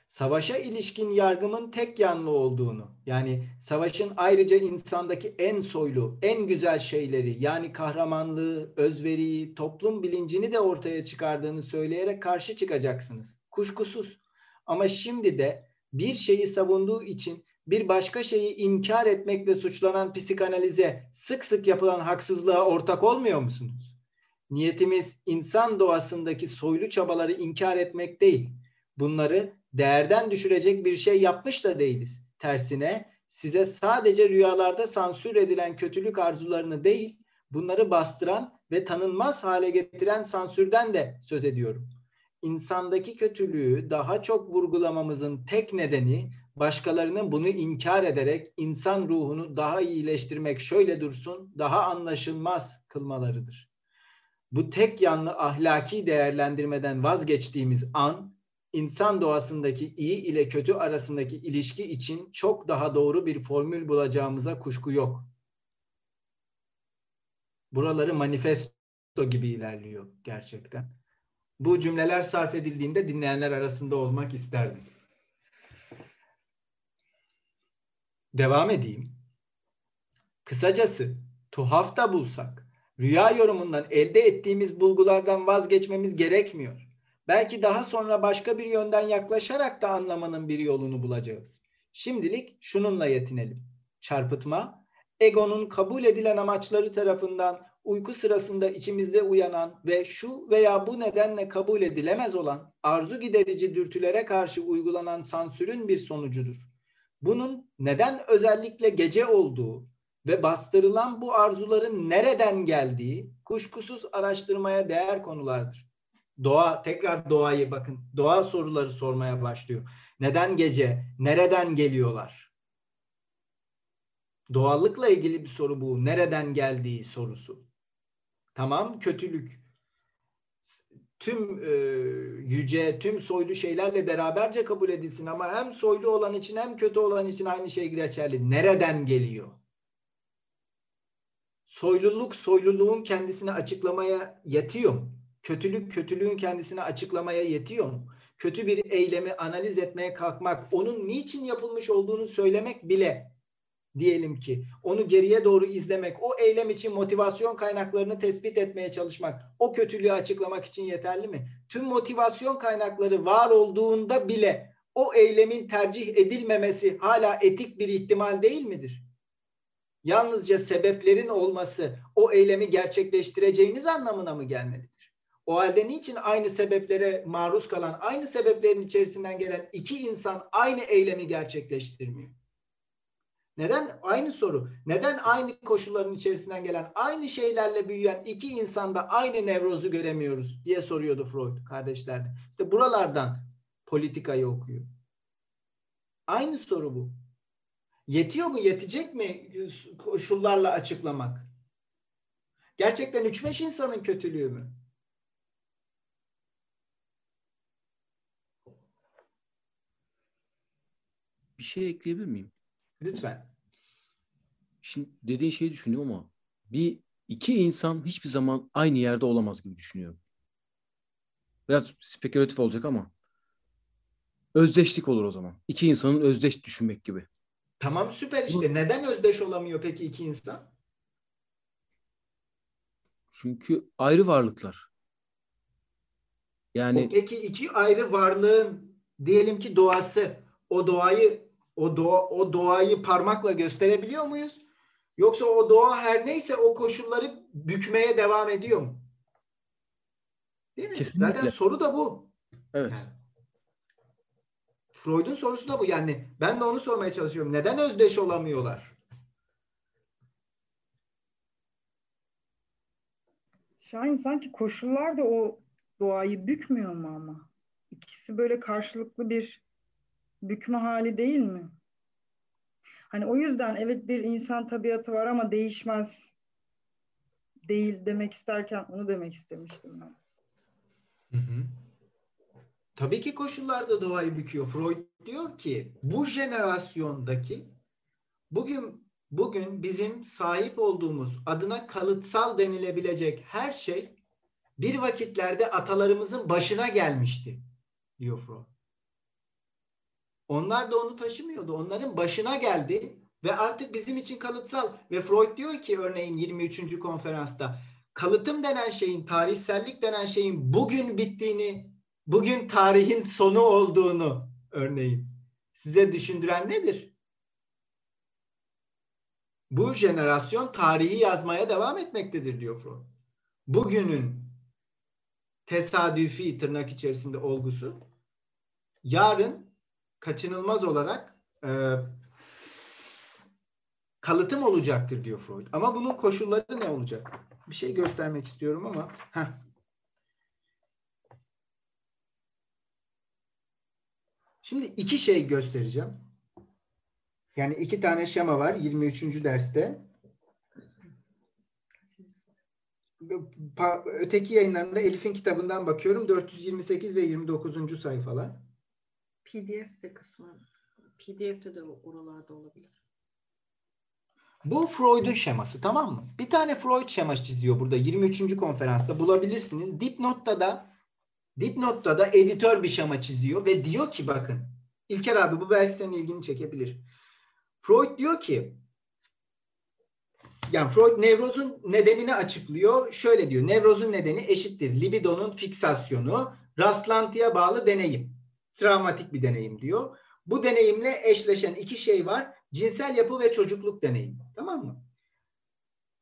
Savaşa ilişkin yargımın tek yanlı olduğunu, yani savaşın ayrıca insandaki en soylu, en güzel şeyleri, yani kahramanlığı, özveriyi, toplum bilincini de ortaya çıkardığını söyleyerek karşı çıkacaksınız. Kuşkusuz. Ama şimdi de bir şeyi savunduğu için bir başka şeyi inkar etmekle suçlanan psikanalize sık sık yapılan haksızlığa ortak olmuyor musunuz? Niyetimiz insan doğasındaki soylu çabaları inkar etmek değil. Bunları değerden düşürecek bir şey yapmış da değiliz. Tersine size sadece rüyalarda sansür edilen kötülük arzularını değil, bunları bastıran ve tanınmaz hale getiren sansürden de söz ediyorum. İnsandaki kötülüğü daha çok vurgulamamızın tek nedeni başkalarının bunu inkar ederek insan ruhunu daha iyileştirmek şöyle dursun, daha anlaşılmaz kılmalarıdır. Bu tek yanlı ahlaki değerlendirmeden vazgeçtiğimiz an insan doğasındaki iyi ile kötü arasındaki ilişki için çok daha doğru bir formül bulacağımıza kuşku yok. Buraları manifesto gibi ilerliyor gerçekten. Bu cümleler sarf edildiğinde dinleyenler arasında olmak isterdim. Devam edeyim. Kısacası tuhaf da bulsak rüya yorumundan elde ettiğimiz bulgulardan vazgeçmemiz gerekmiyor. Belki daha sonra başka bir yönden yaklaşarak da anlamanın bir yolunu bulacağız. Şimdilik şununla yetinelim. Çarpıtma, egonun kabul edilen amaçları tarafından uyku sırasında içimizde uyanan ve şu veya bu nedenle kabul edilemez olan arzu giderici dürtülere karşı uygulanan sansürün bir sonucudur. Bunun neden özellikle gece olduğu ve bastırılan bu arzuların nereden geldiği kuşkusuz araştırmaya değer konulardır. Doğa, tekrar doğayı bakın, doğa soruları sormaya başlıyor. Neden gece, nereden geliyorlar? Doğallıkla ilgili bir soru bu. Nereden geldiği sorusu. Tamam, kötülük. Tüm e, yüce, tüm soylu şeylerle beraberce kabul edilsin ama hem soylu olan için hem kötü olan için aynı şey geçerli. Nereden geliyor? Soyluluk, soyluluğun kendisini açıklamaya yetiyor? Kötülük kötülüğün kendisini açıklamaya yetiyor mu? Kötü bir eylemi analiz etmeye kalkmak, onun niçin yapılmış olduğunu söylemek bile diyelim ki onu geriye doğru izlemek, o eylem için motivasyon kaynaklarını tespit etmeye çalışmak, o kötülüğü açıklamak için yeterli mi? Tüm motivasyon kaynakları var olduğunda bile o eylemin tercih edilmemesi hala etik bir ihtimal değil midir? Yalnızca sebeplerin olması o eylemi gerçekleştireceğiniz anlamına mı gelmelidir? O halde niçin aynı sebeplere maruz kalan, aynı sebeplerin içerisinden gelen iki insan aynı eylemi gerçekleştirmiyor? Neden? Aynı soru. Neden aynı koşulların içerisinden gelen, aynı şeylerle büyüyen iki insanda aynı nevrozu göremiyoruz diye soruyordu Freud kardeşlerde. İşte buralardan politikayı okuyor. Aynı soru bu. Yetiyor mu, yetecek mi koşullarla açıklamak? Gerçekten 3-5 insanın kötülüğü mü? Bir şey ekleyebilir miyim? Lütfen. Şimdi dediğin şeyi düşünüyorum ama bir iki insan hiçbir zaman aynı yerde olamaz gibi düşünüyorum. Biraz spekülatif olacak ama özdeşlik olur o zaman. İki insanın özdeş düşünmek gibi. Tamam süper işte. Neden özdeş olamıyor peki iki insan? Çünkü ayrı varlıklar. Yani o peki iki ayrı varlığın diyelim ki doğası o doğayı o doğa o doğayı parmakla gösterebiliyor muyuz? Yoksa o doğa her neyse o koşulları bükmeye devam ediyor mu? Değil mi? Kesinlikle. Zaten soru da bu. Evet. Yani. Freud'un sorusu da bu. Yani ben de onu sormaya çalışıyorum. Neden özdeş olamıyorlar? Şahin sanki koşullar da o doğayı bükmüyor mu ama? İkisi böyle karşılıklı bir bükme hali değil mi? Hani o yüzden evet bir insan tabiatı var ama değişmez değil demek isterken onu demek istemiştim ben. Hı hı. Tabii ki koşullar da doğayı büküyor. Freud diyor ki bu jenerasyondaki bugün bugün bizim sahip olduğumuz adına kalıtsal denilebilecek her şey bir vakitlerde atalarımızın başına gelmişti diyor Freud. Onlar da onu taşımıyordu. Onların başına geldi ve artık bizim için kalıtsal ve Freud diyor ki örneğin 23. konferansta kalıtım denen şeyin, tarihsellik denen şeyin bugün bittiğini, bugün tarihin sonu olduğunu örneğin size düşündüren nedir? Bu jenerasyon tarihi yazmaya devam etmektedir diyor Freud. Bugünün tesadüfi tırnak içerisinde olgusu yarın kaçınılmaz olarak e, kalıtım olacaktır diyor Freud. Ama bunun koşulları ne olacak? Bir şey göstermek istiyorum ama heh. Şimdi iki şey göstereceğim. Yani iki tane şema var 23. derste. Öteki yayınlarında Elif'in kitabından bakıyorum 428 ve 29. sayfalar. PDF de kısmı PDF'de de oralarda olabilir. Bu Freud'un şeması tamam mı? Bir tane Freud şeması çiziyor burada 23. konferansta bulabilirsiniz. Dipnotta da dipnotta da editör bir şema çiziyor ve diyor ki bakın İlker abi bu belki senin ilgini çekebilir. Freud diyor ki yani Freud nevrozun nedenini açıklıyor. Şöyle diyor. Nevrozun nedeni eşittir. Libidonun fiksasyonu, rastlantıya bağlı deneyim. Travmatik bir deneyim diyor. Bu deneyimle eşleşen iki şey var. Cinsel yapı ve çocukluk deneyimi. Tamam mı?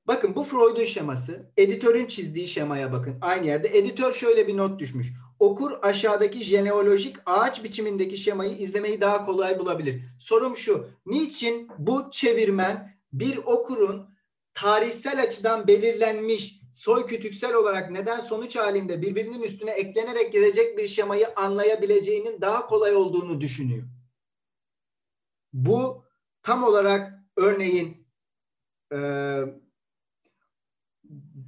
Bakın bu Freud'un şeması. Editörün çizdiği şemaya bakın. Aynı yerde. Editör şöyle bir not düşmüş. Okur aşağıdaki jeneolojik ağaç biçimindeki şemayı izlemeyi daha kolay bulabilir. Sorum şu. Niçin bu çevirmen bir okurun tarihsel açıdan belirlenmiş soy kütüksel olarak neden sonuç halinde birbirinin üstüne eklenerek gelecek bir şemayı anlayabileceğinin daha kolay olduğunu düşünüyor. Bu tam olarak örneğin e,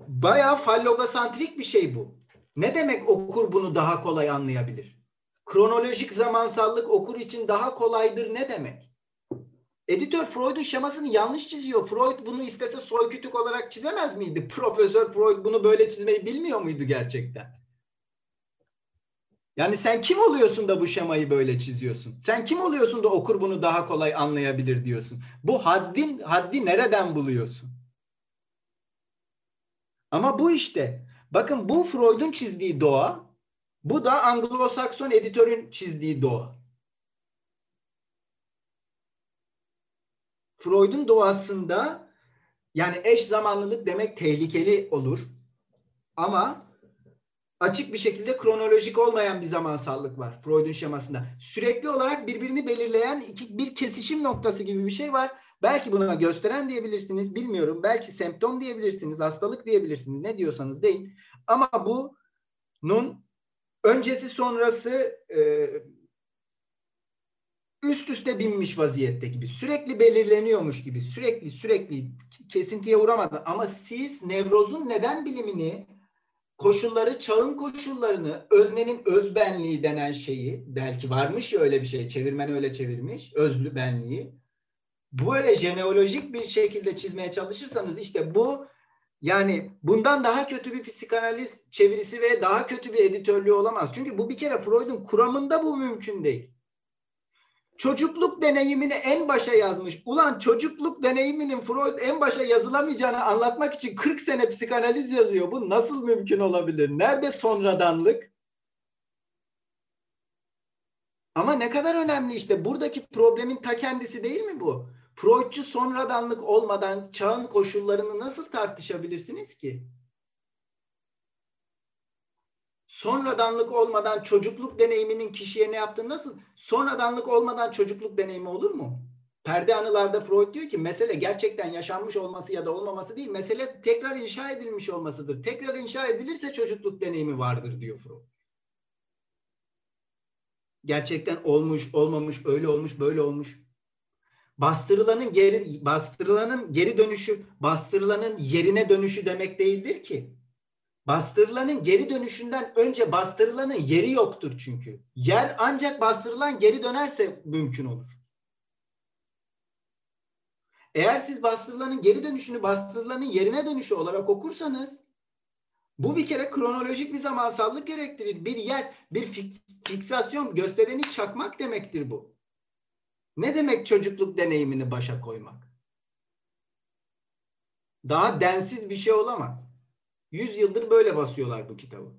bayağı fallogosantrik bir şey bu. Ne demek okur bunu daha kolay anlayabilir? Kronolojik zamansallık okur için daha kolaydır ne demek? Editör Freud'un şemasını yanlış çiziyor. Freud bunu istese soykütük olarak çizemez miydi? Profesör Freud bunu böyle çizmeyi bilmiyor muydu gerçekten? Yani sen kim oluyorsun da bu şemayı böyle çiziyorsun? Sen kim oluyorsun da okur bunu daha kolay anlayabilir diyorsun? Bu haddin haddi nereden buluyorsun? Ama bu işte. Bakın bu Freud'un çizdiği doğa, bu da Anglo-Sakson editörün çizdiği doğa. Freud'un doğasında yani eş zamanlılık demek tehlikeli olur. Ama açık bir şekilde kronolojik olmayan bir zamansallık var Freud'un şemasında. Sürekli olarak birbirini belirleyen iki, bir kesişim noktası gibi bir şey var. Belki buna gösteren diyebilirsiniz, bilmiyorum. Belki semptom diyebilirsiniz, hastalık diyebilirsiniz. Ne diyorsanız deyin. Ama bunun öncesi sonrası e, üst üste binmiş vaziyette gibi. Sürekli belirleniyormuş gibi. Sürekli sürekli kesintiye uğramadan. Ama siz nevrozun neden bilimini koşulları, çağın koşullarını, öznenin özbenliği denen şeyi, belki varmış ya öyle bir şey, çevirmen öyle çevirmiş, özlü benliği. Böyle jeneolojik bir şekilde çizmeye çalışırsanız işte bu yani bundan daha kötü bir psikanaliz çevirisi ve daha kötü bir editörlüğü olamaz. Çünkü bu bir kere Freud'un kuramında bu mümkün değil. Çocukluk deneyimini en başa yazmış. Ulan çocukluk deneyiminin Freud en başa yazılamayacağını anlatmak için 40 sene psikanaliz yazıyor. Bu nasıl mümkün olabilir? Nerede sonradanlık? Ama ne kadar önemli işte buradaki problemin ta kendisi değil mi bu? Freudçu sonradanlık olmadan çağın koşullarını nasıl tartışabilirsiniz ki? Sonradanlık olmadan çocukluk deneyiminin kişiye ne yaptığını nasıl? Sonradanlık olmadan çocukluk deneyimi olur mu? Perde anılarda Freud diyor ki mesele gerçekten yaşanmış olması ya da olmaması değil. Mesele tekrar inşa edilmiş olmasıdır. Tekrar inşa edilirse çocukluk deneyimi vardır diyor Freud. Gerçekten olmuş, olmamış, öyle olmuş, böyle olmuş. Bastırılanın geri bastırılanın geri dönüşü, bastırılanın yerine dönüşü demek değildir ki. Bastırılanın geri dönüşünden önce bastırılanın yeri yoktur çünkü. Yer ancak bastırılan geri dönerse mümkün olur. Eğer siz bastırılanın geri dönüşünü bastırılanın yerine dönüşü olarak okursanız bu bir kere kronolojik bir zamansallık gerektirir. Bir yer, bir fiksasyon, göstereni çakmak demektir bu. Ne demek çocukluk deneyimini başa koymak? Daha densiz bir şey olamaz. Yüz yıldır böyle basıyorlar bu kitabı.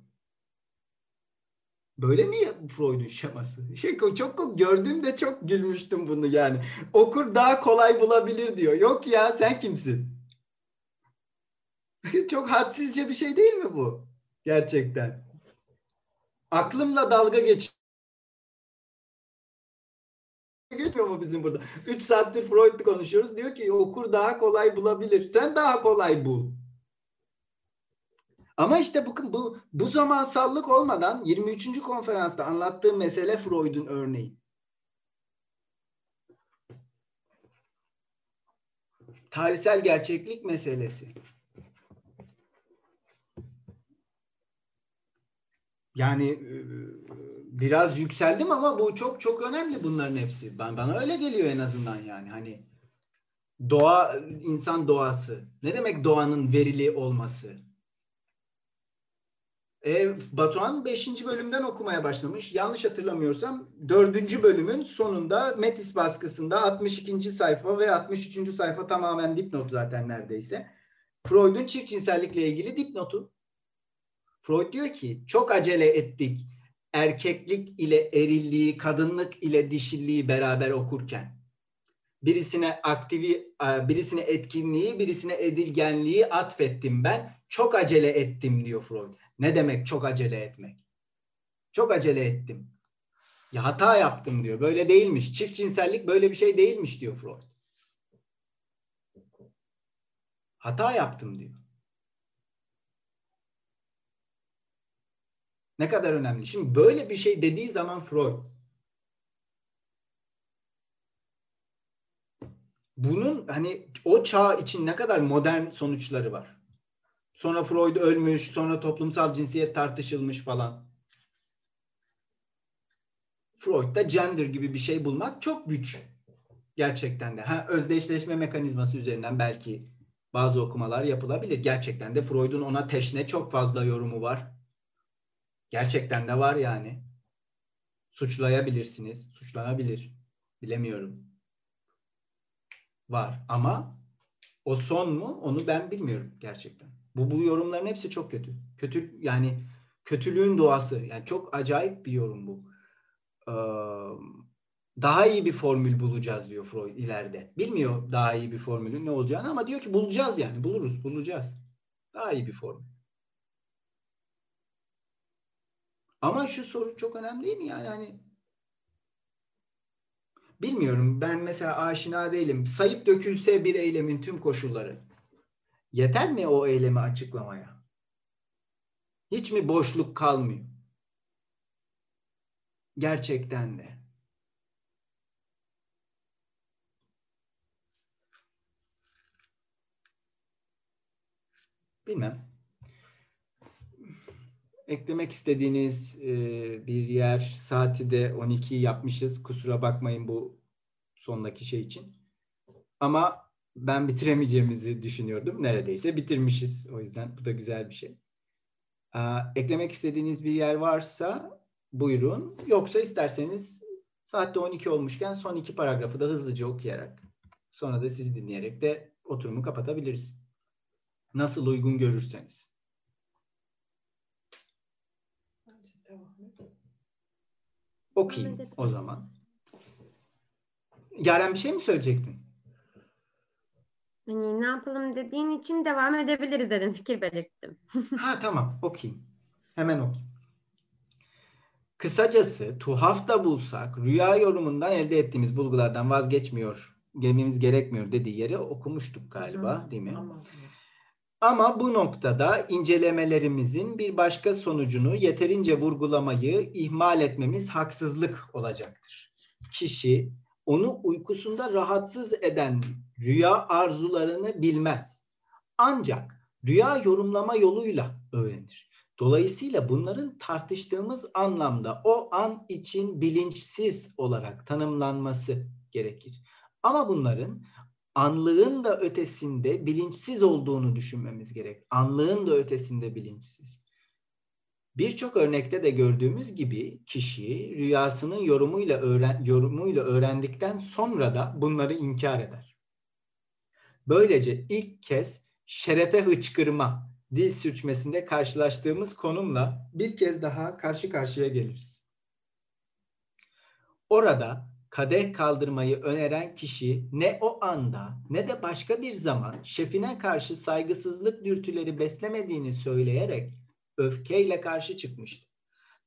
Böyle mi Freud'un şeması? Şey çok gördüğümde çok gülmüştüm bunu yani. Okur daha kolay bulabilir diyor. Yok ya sen kimsin? çok hadsizce bir şey değil mi bu? Gerçekten. Aklımla dalga geç. Geçmiyor mu bizim burada? 3 saattir Freud konuşuyoruz. Diyor ki okur daha kolay bulabilir. Sen daha kolay bul. Ama işte bu, bu, bu zamansallık olmadan 23. konferansta anlattığım mesele Freud'un örneği. Tarihsel gerçeklik meselesi. Yani e, biraz yükseldim ama bu çok çok önemli bunların hepsi. Ben bana öyle geliyor en azından yani. Hani doğa insan doğası. Ne demek doğanın verili olması? E, Batuhan 5. bölümden okumaya başlamış. Yanlış hatırlamıyorsam 4. bölümün sonunda Metis baskısında 62. sayfa ve 63. sayfa tamamen dipnot zaten neredeyse. Freud'un çift cinsellikle ilgili dipnotu. Freud diyor ki çok acele ettik erkeklik ile erilliği, kadınlık ile dişilliği beraber okurken. Birisine aktivi, birisine etkinliği, birisine edilgenliği atfettim ben. Çok acele ettim diyor Freud. Ne demek çok acele etmek? Çok acele ettim. Ya hata yaptım diyor. Böyle değilmiş. Çift cinsellik böyle bir şey değilmiş diyor Freud. Hata yaptım diyor. Ne kadar önemli. Şimdi böyle bir şey dediği zaman Freud bunun hani o çağ için ne kadar modern sonuçları var. Sonra Freud ölmüş, sonra toplumsal cinsiyet tartışılmış falan. Freud'da gender gibi bir şey bulmak çok güç. Gerçekten de. Ha, özdeşleşme mekanizması üzerinden belki bazı okumalar yapılabilir. Gerçekten de Freud'un ona teşne çok fazla yorumu var. Gerçekten de var yani. Suçlayabilirsiniz. Suçlanabilir. Bilemiyorum. Var ama o son mu onu ben bilmiyorum gerçekten. Bu bu yorumların hepsi çok kötü. Kötü yani kötülüğün doğası. Yani çok acayip bir yorum bu. Ee, daha iyi bir formül bulacağız diyor Freud ileride. Bilmiyor daha iyi bir formülün ne olacağını ama diyor ki bulacağız yani. Buluruz, bulacağız. Daha iyi bir formül. Ama şu soru çok önemli değil mi? Yani hani bilmiyorum. Ben mesela aşina değilim. Sayıp dökülse bir eylemin tüm koşulları. Yeter mi o eylemi açıklamaya? Hiç mi boşluk kalmıyor? Gerçekten de. Bilmem eklemek istediğiniz e, bir yer saati de 12 yapmışız. Kusura bakmayın bu sondaki şey için. Ama ben bitiremeyeceğimizi düşünüyordum. Neredeyse bitirmişiz. O yüzden bu da güzel bir şey. Aa, eklemek istediğiniz bir yer varsa buyurun. Yoksa isterseniz saatte 12 olmuşken son iki paragrafı da hızlıca okuyarak sonra da sizi dinleyerek de oturumu kapatabiliriz. Nasıl uygun görürseniz. Okuyayım o zaman. Yaren bir şey mi söyleyecektin? Hani ne yapalım dediğin için devam edebiliriz dedim. Fikir belirttim. ha tamam okuyayım. Hemen okuyayım. Kısacası tuhaf da bulsak rüya yorumundan elde ettiğimiz bulgulardan vazgeçmiyor, gelmemiz gerekmiyor dediği yeri okumuştuk galiba Hı, değil mi? Ama Ama bu noktada incelemelerimizin bir başka sonucunu yeterince vurgulamayı ihmal etmemiz haksızlık olacaktır. Kişi onu uykusunda rahatsız eden rüya arzularını bilmez. Ancak rüya yorumlama yoluyla öğrenir. Dolayısıyla bunların tartıştığımız anlamda o an için bilinçsiz olarak tanımlanması gerekir. Ama bunların anlığın da ötesinde bilinçsiz olduğunu düşünmemiz gerek. Anlığın da ötesinde bilinçsiz. Birçok örnekte de gördüğümüz gibi kişi rüyasının yorumuyla öğren yorumuyla öğrendikten sonra da bunları inkar eder. Böylece ilk kez şerefe hıçkırma dil sürçmesinde karşılaştığımız konumla bir kez daha karşı karşıya geliriz. Orada kadeh kaldırmayı öneren kişi ne o anda ne de başka bir zaman şefine karşı saygısızlık dürtüleri beslemediğini söyleyerek öfkeyle karşı çıkmıştı.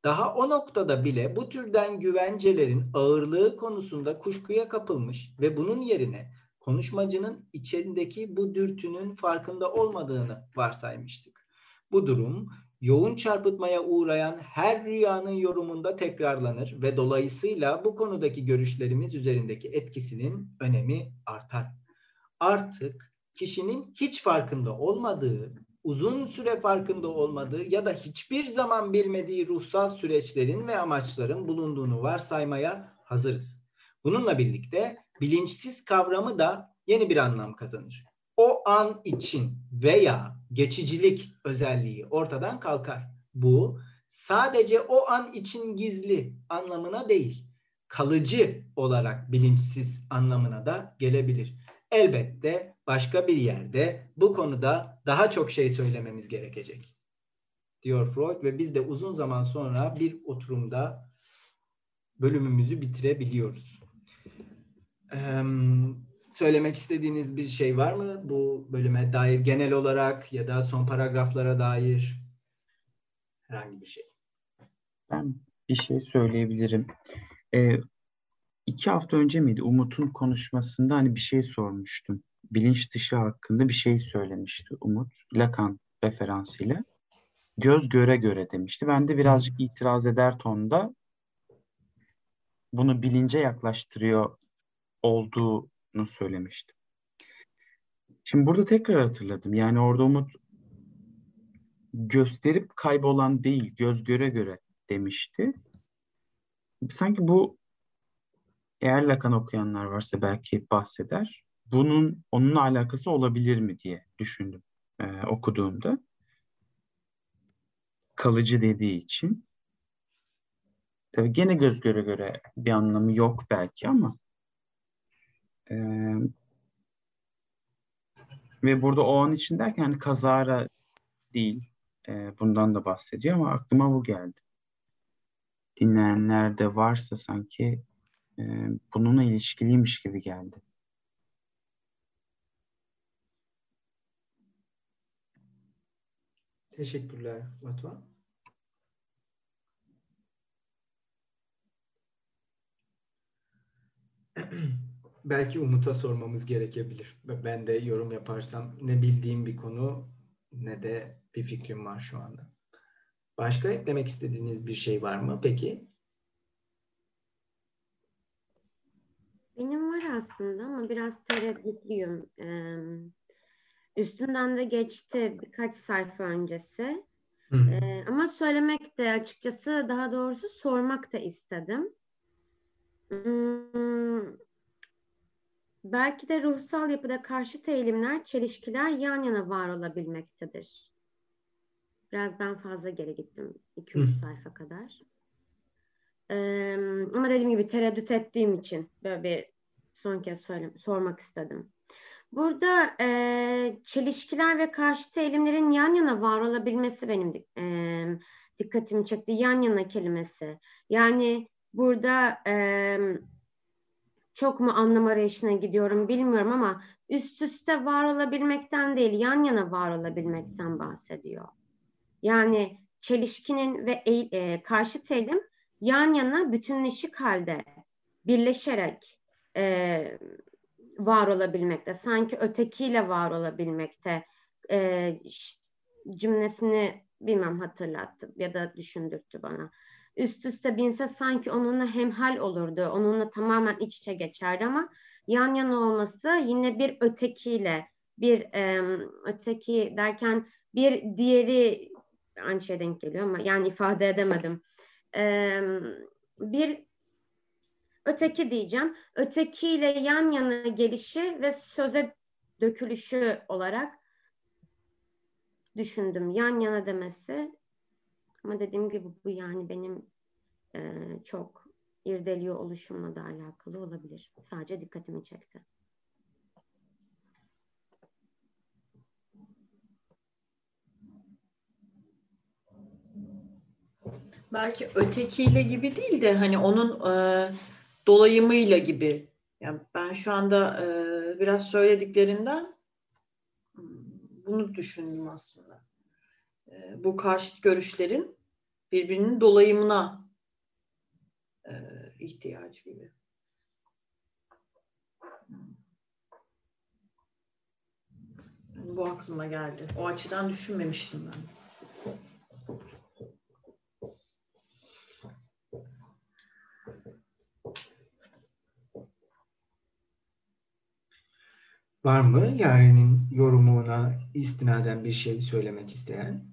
Daha o noktada bile bu türden güvencelerin ağırlığı konusunda kuşkuya kapılmış ve bunun yerine konuşmacının içindeki bu dürtünün farkında olmadığını varsaymıştık. Bu durum yoğun çarpıtmaya uğrayan her rüyanın yorumunda tekrarlanır ve dolayısıyla bu konudaki görüşlerimiz üzerindeki etkisinin önemi artar. Artık kişinin hiç farkında olmadığı, uzun süre farkında olmadığı ya da hiçbir zaman bilmediği ruhsal süreçlerin ve amaçların bulunduğunu varsaymaya hazırız. Bununla birlikte bilinçsiz kavramı da yeni bir anlam kazanır. O an için veya geçicilik özelliği ortadan kalkar. Bu sadece o an için gizli anlamına değil, kalıcı olarak bilinçsiz anlamına da gelebilir. Elbette başka bir yerde bu konuda daha çok şey söylememiz gerekecek. Diyor Freud ve biz de uzun zaman sonra bir oturumda bölümümüzü bitirebiliyoruz. Ee, söylemek istediğiniz bir şey var mı bu bölüme dair genel olarak ya da son paragraflara dair herhangi bir şey? Ben bir şey söyleyebilirim. Ee, iki hafta önce miydi Umut'un konuşmasında hani bir şey sormuştum. Bilinç dışı hakkında bir şey söylemişti Umut. Lacan referansıyla. Göz göre göre demişti. Ben de birazcık itiraz eder tonda bunu bilince yaklaştırıyor olduğunu söylemiştim. Şimdi burada tekrar hatırladım. Yani orada Umut gösterip kaybolan değil, göz göre göre demişti. Sanki bu eğer Lacan okuyanlar varsa belki bahseder. Bunun onunla alakası olabilir mi diye düşündüm e, okuduğumda. Kalıcı dediği için. Tabii gene göz göre göre bir anlamı yok belki ama e, ve burada o an için derken hani kazara değil e, bundan da bahsediyor ama aklıma bu geldi. Dinleyenler de varsa sanki e, bununla ilişkiliymiş gibi geldi. Teşekkürler Batuhan. Belki Umut'a sormamız gerekebilir. Ben de yorum yaparsam ne bildiğim bir konu ne de bir fikrim var şu anda. Başka eklemek istediğiniz bir şey var mı peki? Benim var aslında ama biraz tereddütlüyüm. Ee, üstünden de geçti birkaç sayfa öncesi. Hı. Ee, ama söylemek de açıkçası daha doğrusu sormak da istedim. Hmm, belki de ruhsal yapıda karşıt eğilimler, çelişkiler yan yana var olabilmektedir. Biraz ben fazla geri gittim. 2-3 Hı. sayfa kadar. Ee, ama dediğim gibi tereddüt ettiğim için böyle bir son kez söyle, sormak istedim. Burada e, çelişkiler ve karşıt eğilimlerin yan yana var olabilmesi benim e, dikkatimi çekti. Yan yana kelimesi. Yani burada e, çok mu anlam arayışına gidiyorum bilmiyorum ama üst üste var olabilmekten değil, yan yana var olabilmekten bahsediyor. Yani çelişkinin ve e, karşıt eğilim yan yana bütünleşik halde birleşerek e, var olabilmekte. Sanki ötekiyle var olabilmekte. E, cümlesini bilmem hatırlattı ya da düşündürttü bana. Üst üste binse sanki onunla hemhal olurdu. Onunla tamamen iç içe geçerdi ama yan yana olması yine bir ötekiyle bir e, öteki derken bir diğeri aynı şeye denk geliyor ama yani ifade edemedim. E, bir öteki diyeceğim. Ötekiyle yan yana gelişi ve söze dökülüşü olarak düşündüm. Yan yana demesi ama dediğim gibi bu yani benim e, çok irdeliyor oluşumla da alakalı olabilir. Sadece dikkatimi çekti. Belki ötekiyle gibi değil de hani onun e, dolayımıyla gibi. Yani ben şu anda e, biraz söylediklerinden bunu düşündüm aslında. E, bu karşıt görüşlerin birbirinin dolayımına e, ihtiyacı gibi. Bu aklıma geldi. O açıdan düşünmemiştim ben. Var mı Yaren'in yorumuna istinaden bir şey söylemek isteyen?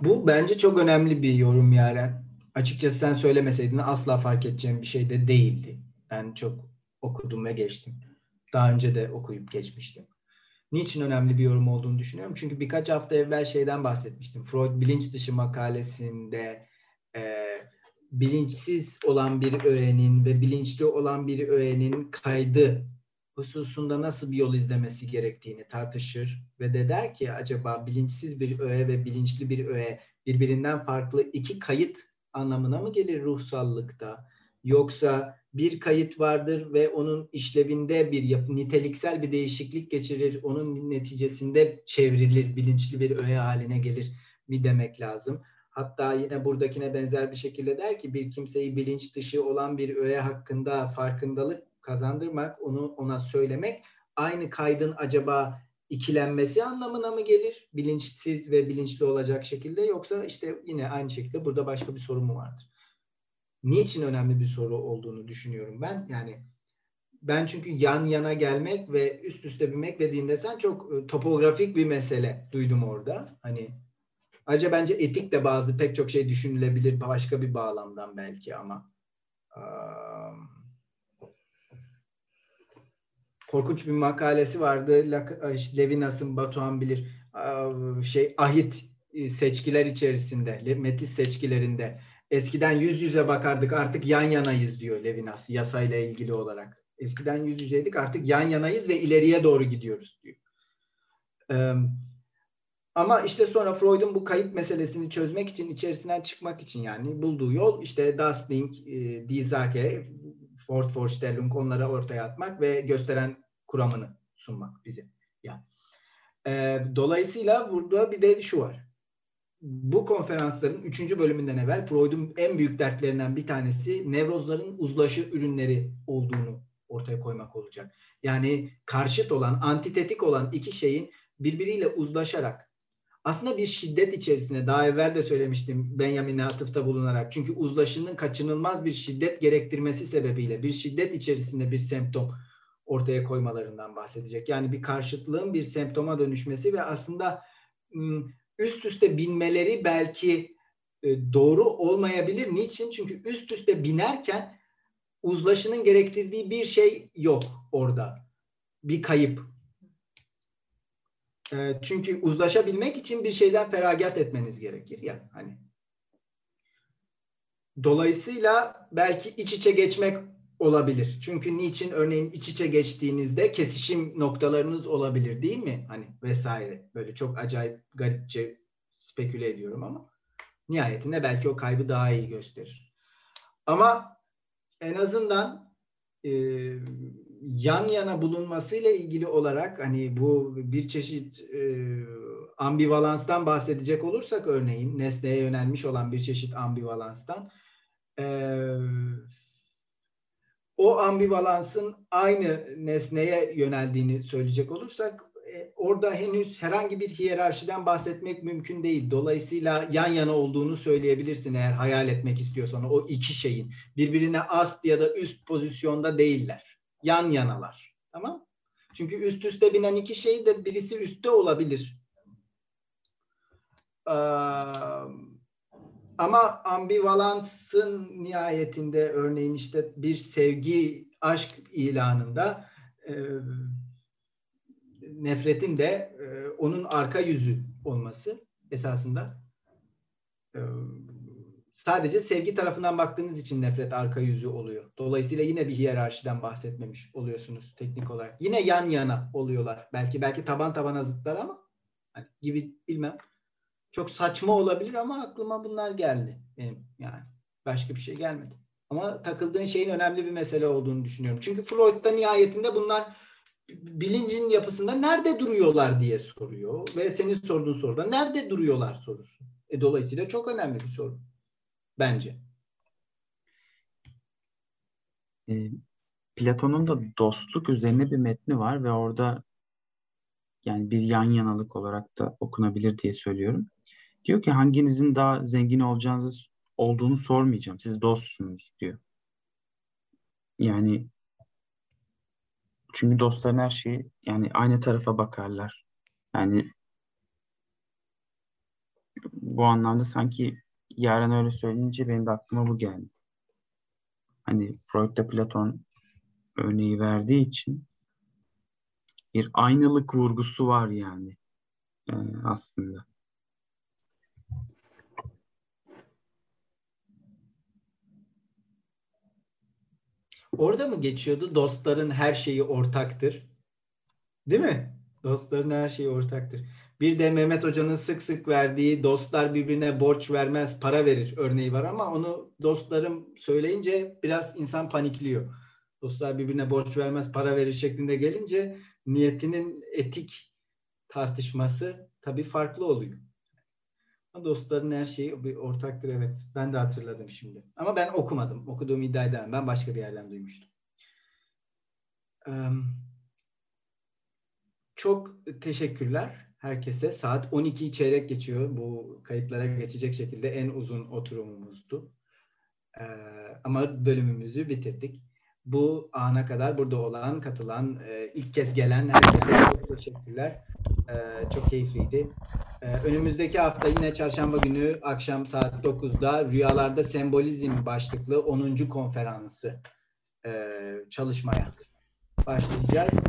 Bu bence çok önemli bir yorum Yaren. Açıkçası sen söylemeseydin asla fark edeceğim bir şey de değildi. Ben çok okudum ve geçtim. Daha önce de okuyup geçmiştim. Niçin önemli bir yorum olduğunu düşünüyorum. Çünkü birkaç hafta evvel şeyden bahsetmiştim. Freud bilinç dışı makalesinde e, bilinçsiz olan bir öğenin ve bilinçli olan bir öğenin kaydı hususunda nasıl bir yol izlemesi gerektiğini tartışır ve de der ki acaba bilinçsiz bir öğe ve bilinçli bir öğe birbirinden farklı iki kayıt anlamına mı gelir ruhsallıkta? Yoksa bir kayıt vardır ve onun işlevinde bir yapı, niteliksel bir değişiklik geçirir. Onun neticesinde çevrilir, bilinçli bir öğe haline gelir mi demek lazım. Hatta yine buradakine benzer bir şekilde der ki bir kimseyi bilinç dışı olan bir öğe hakkında farkındalık kazandırmak, onu ona söylemek aynı kaydın acaba ikilenmesi anlamına mı gelir? Bilinçsiz ve bilinçli olacak şekilde yoksa işte yine aynı şekilde burada başka bir sorun mu vardır? Niçin önemli bir soru olduğunu düşünüyorum ben. Yani ben çünkü yan yana gelmek ve üst üste binmek dediğinde sen çok e, topografik bir mesele duydum orada. Hani ayrıca bence etik de bazı pek çok şey düşünülebilir başka bir bağlamdan belki ama um, korkunç bir makalesi vardı. Levinas'ın Batuhan bilir şey ahit e, seçkiler içerisinde, metis seçkilerinde eskiden yüz yüze bakardık artık yan yanayız diyor Levinas yasayla ilgili olarak. Eskiden yüz yüzeydik artık yan yanayız ve ileriye doğru gidiyoruz diyor. ama işte sonra Freud'un bu kayıp meselesini çözmek için, içerisinden çıkmak için yani bulduğu yol işte Dustling, e, Dizake, Ford Vorstellung onlara ortaya atmak ve gösteren kuramını sunmak bize. Yani. E, dolayısıyla burada bir de şu var. Bu konferansların üçüncü bölümünden evvel Freud'un en büyük dertlerinden bir tanesi nevrozların uzlaşı ürünleri olduğunu ortaya koymak olacak. Yani karşıt olan, antitetik olan iki şeyin birbiriyle uzlaşarak aslında bir şiddet içerisinde daha evvel de söylemiştim Benjamin'e atıfta bulunarak. Çünkü uzlaşının kaçınılmaz bir şiddet gerektirmesi sebebiyle bir şiddet içerisinde bir semptom ortaya koymalarından bahsedecek. Yani bir karşıtlığın bir semptoma dönüşmesi ve aslında üst üste binmeleri belki e, doğru olmayabilir. Niçin? Çünkü üst üste binerken uzlaşının gerektirdiği bir şey yok orada. Bir kayıp. E, çünkü uzlaşabilmek için bir şeyden feragat etmeniz gerekir ya hani. Dolayısıyla belki iç içe geçmek olabilir. Çünkü niçin örneğin iç içe geçtiğinizde kesişim noktalarınız olabilir değil mi? Hani vesaire. Böyle çok acayip garipçe speküle ediyorum ama nihayetinde belki o kaybı daha iyi gösterir. Ama en azından e, yan yana bulunmasıyla ilgili olarak hani bu bir çeşit e, ambivalanstan bahsedecek olursak örneğin nesneye yönelmiş olan bir çeşit ambivalanstan e, o ambivalansın aynı nesneye yöneldiğini söyleyecek olursak e, orada henüz herhangi bir hiyerarşiden bahsetmek mümkün değil. Dolayısıyla yan yana olduğunu söyleyebilirsin eğer hayal etmek istiyorsan o iki şeyin. Birbirine ast ya da üst pozisyonda değiller. Yan yanalar. Tamam? Çünkü üst üste binen iki şey de birisi üstte olabilir. Ee, ama ambivalansın nihayetinde örneğin işte bir sevgi, aşk ilanında e, nefretin de e, onun arka yüzü olması esasında e, sadece sevgi tarafından baktığınız için nefret arka yüzü oluyor. Dolayısıyla yine bir hiyerarşiden bahsetmemiş oluyorsunuz teknik olarak. Yine yan yana oluyorlar. Belki belki taban tabana zıtlar ama hani gibi bilmem. Çok saçma olabilir ama aklıma bunlar geldi benim yani. Başka bir şey gelmedi. Ama takıldığın şeyin önemli bir mesele olduğunu düşünüyorum. Çünkü Freud'da nihayetinde bunlar bilincin yapısında nerede duruyorlar diye soruyor. Ve senin sorduğun soruda nerede duruyorlar sorusu. E, dolayısıyla çok önemli bir soru. Bence. E, Platon'un da dostluk üzerine bir metni var ve orada yani bir yan yanalık olarak da okunabilir diye söylüyorum. Diyor ki hanginizin daha zengin olacağınızı olduğunu sormayacağım. Siz dostsunuz diyor. Yani çünkü dostların her şeyi yani aynı tarafa bakarlar. Yani bu anlamda sanki Yaren öyle söyleyince benim de aklıma bu geldi. Hani Freud da Platon örneği verdiği için bir aynılık vurgusu var yani, yani aslında. Orada mı geçiyordu? Dostların her şeyi ortaktır. Değil mi? Dostların her şeyi ortaktır. Bir de Mehmet Hoca'nın sık sık verdiği dostlar birbirine borç vermez para verir örneği var ama onu dostlarım söyleyince biraz insan panikliyor. Dostlar birbirine borç vermez para verir şeklinde gelince niyetinin etik tartışması tabii farklı oluyor. Dostların her şeyi bir ortaktır evet. Ben de hatırladım şimdi. Ama ben okumadım. Okuduğumu iddia edemem. Ben başka bir yerden duymuştum. Çok teşekkürler herkese. Saat 12 çeyrek geçiyor. Bu kayıtlara geçecek şekilde en uzun oturumumuzdu. Ama bölümümüzü bitirdik. Bu ana kadar burada olan, katılan, ilk kez gelen herkese çok teşekkürler. Çok keyifliydi. Önümüzdeki hafta yine çarşamba günü akşam saat 9'da Rüyalarda Sembolizm başlıklı 10. konferansı çalışmaya başlayacağız.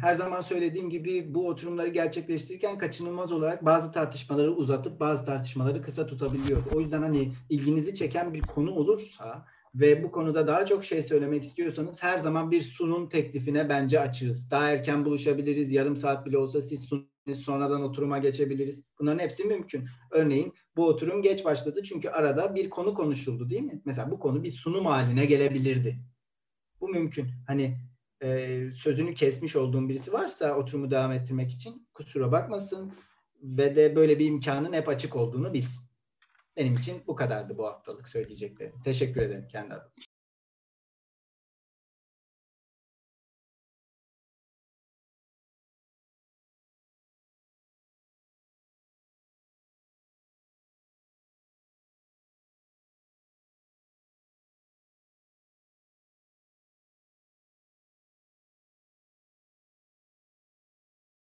Her zaman söylediğim gibi bu oturumları gerçekleştirirken kaçınılmaz olarak bazı tartışmaları uzatıp bazı tartışmaları kısa tutabiliyoruz. O yüzden hani ilginizi çeken bir konu olursa ve bu konuda daha çok şey söylemek istiyorsanız her zaman bir sunum teklifine bence açığız. Daha erken buluşabiliriz. Yarım saat bile olsa siz sunun sonradan oturuma geçebiliriz. Bunların hepsi mümkün. Örneğin bu oturum geç başladı çünkü arada bir konu konuşuldu değil mi? Mesela bu konu bir sunum haline gelebilirdi. Bu mümkün. Hani e, sözünü kesmiş olduğum birisi varsa oturumu devam ettirmek için kusura bakmasın ve de böyle bir imkanın hep açık olduğunu bilsin. Benim için bu kadardı bu haftalık söyleyeceklerim. Teşekkür ederim kendi adıma.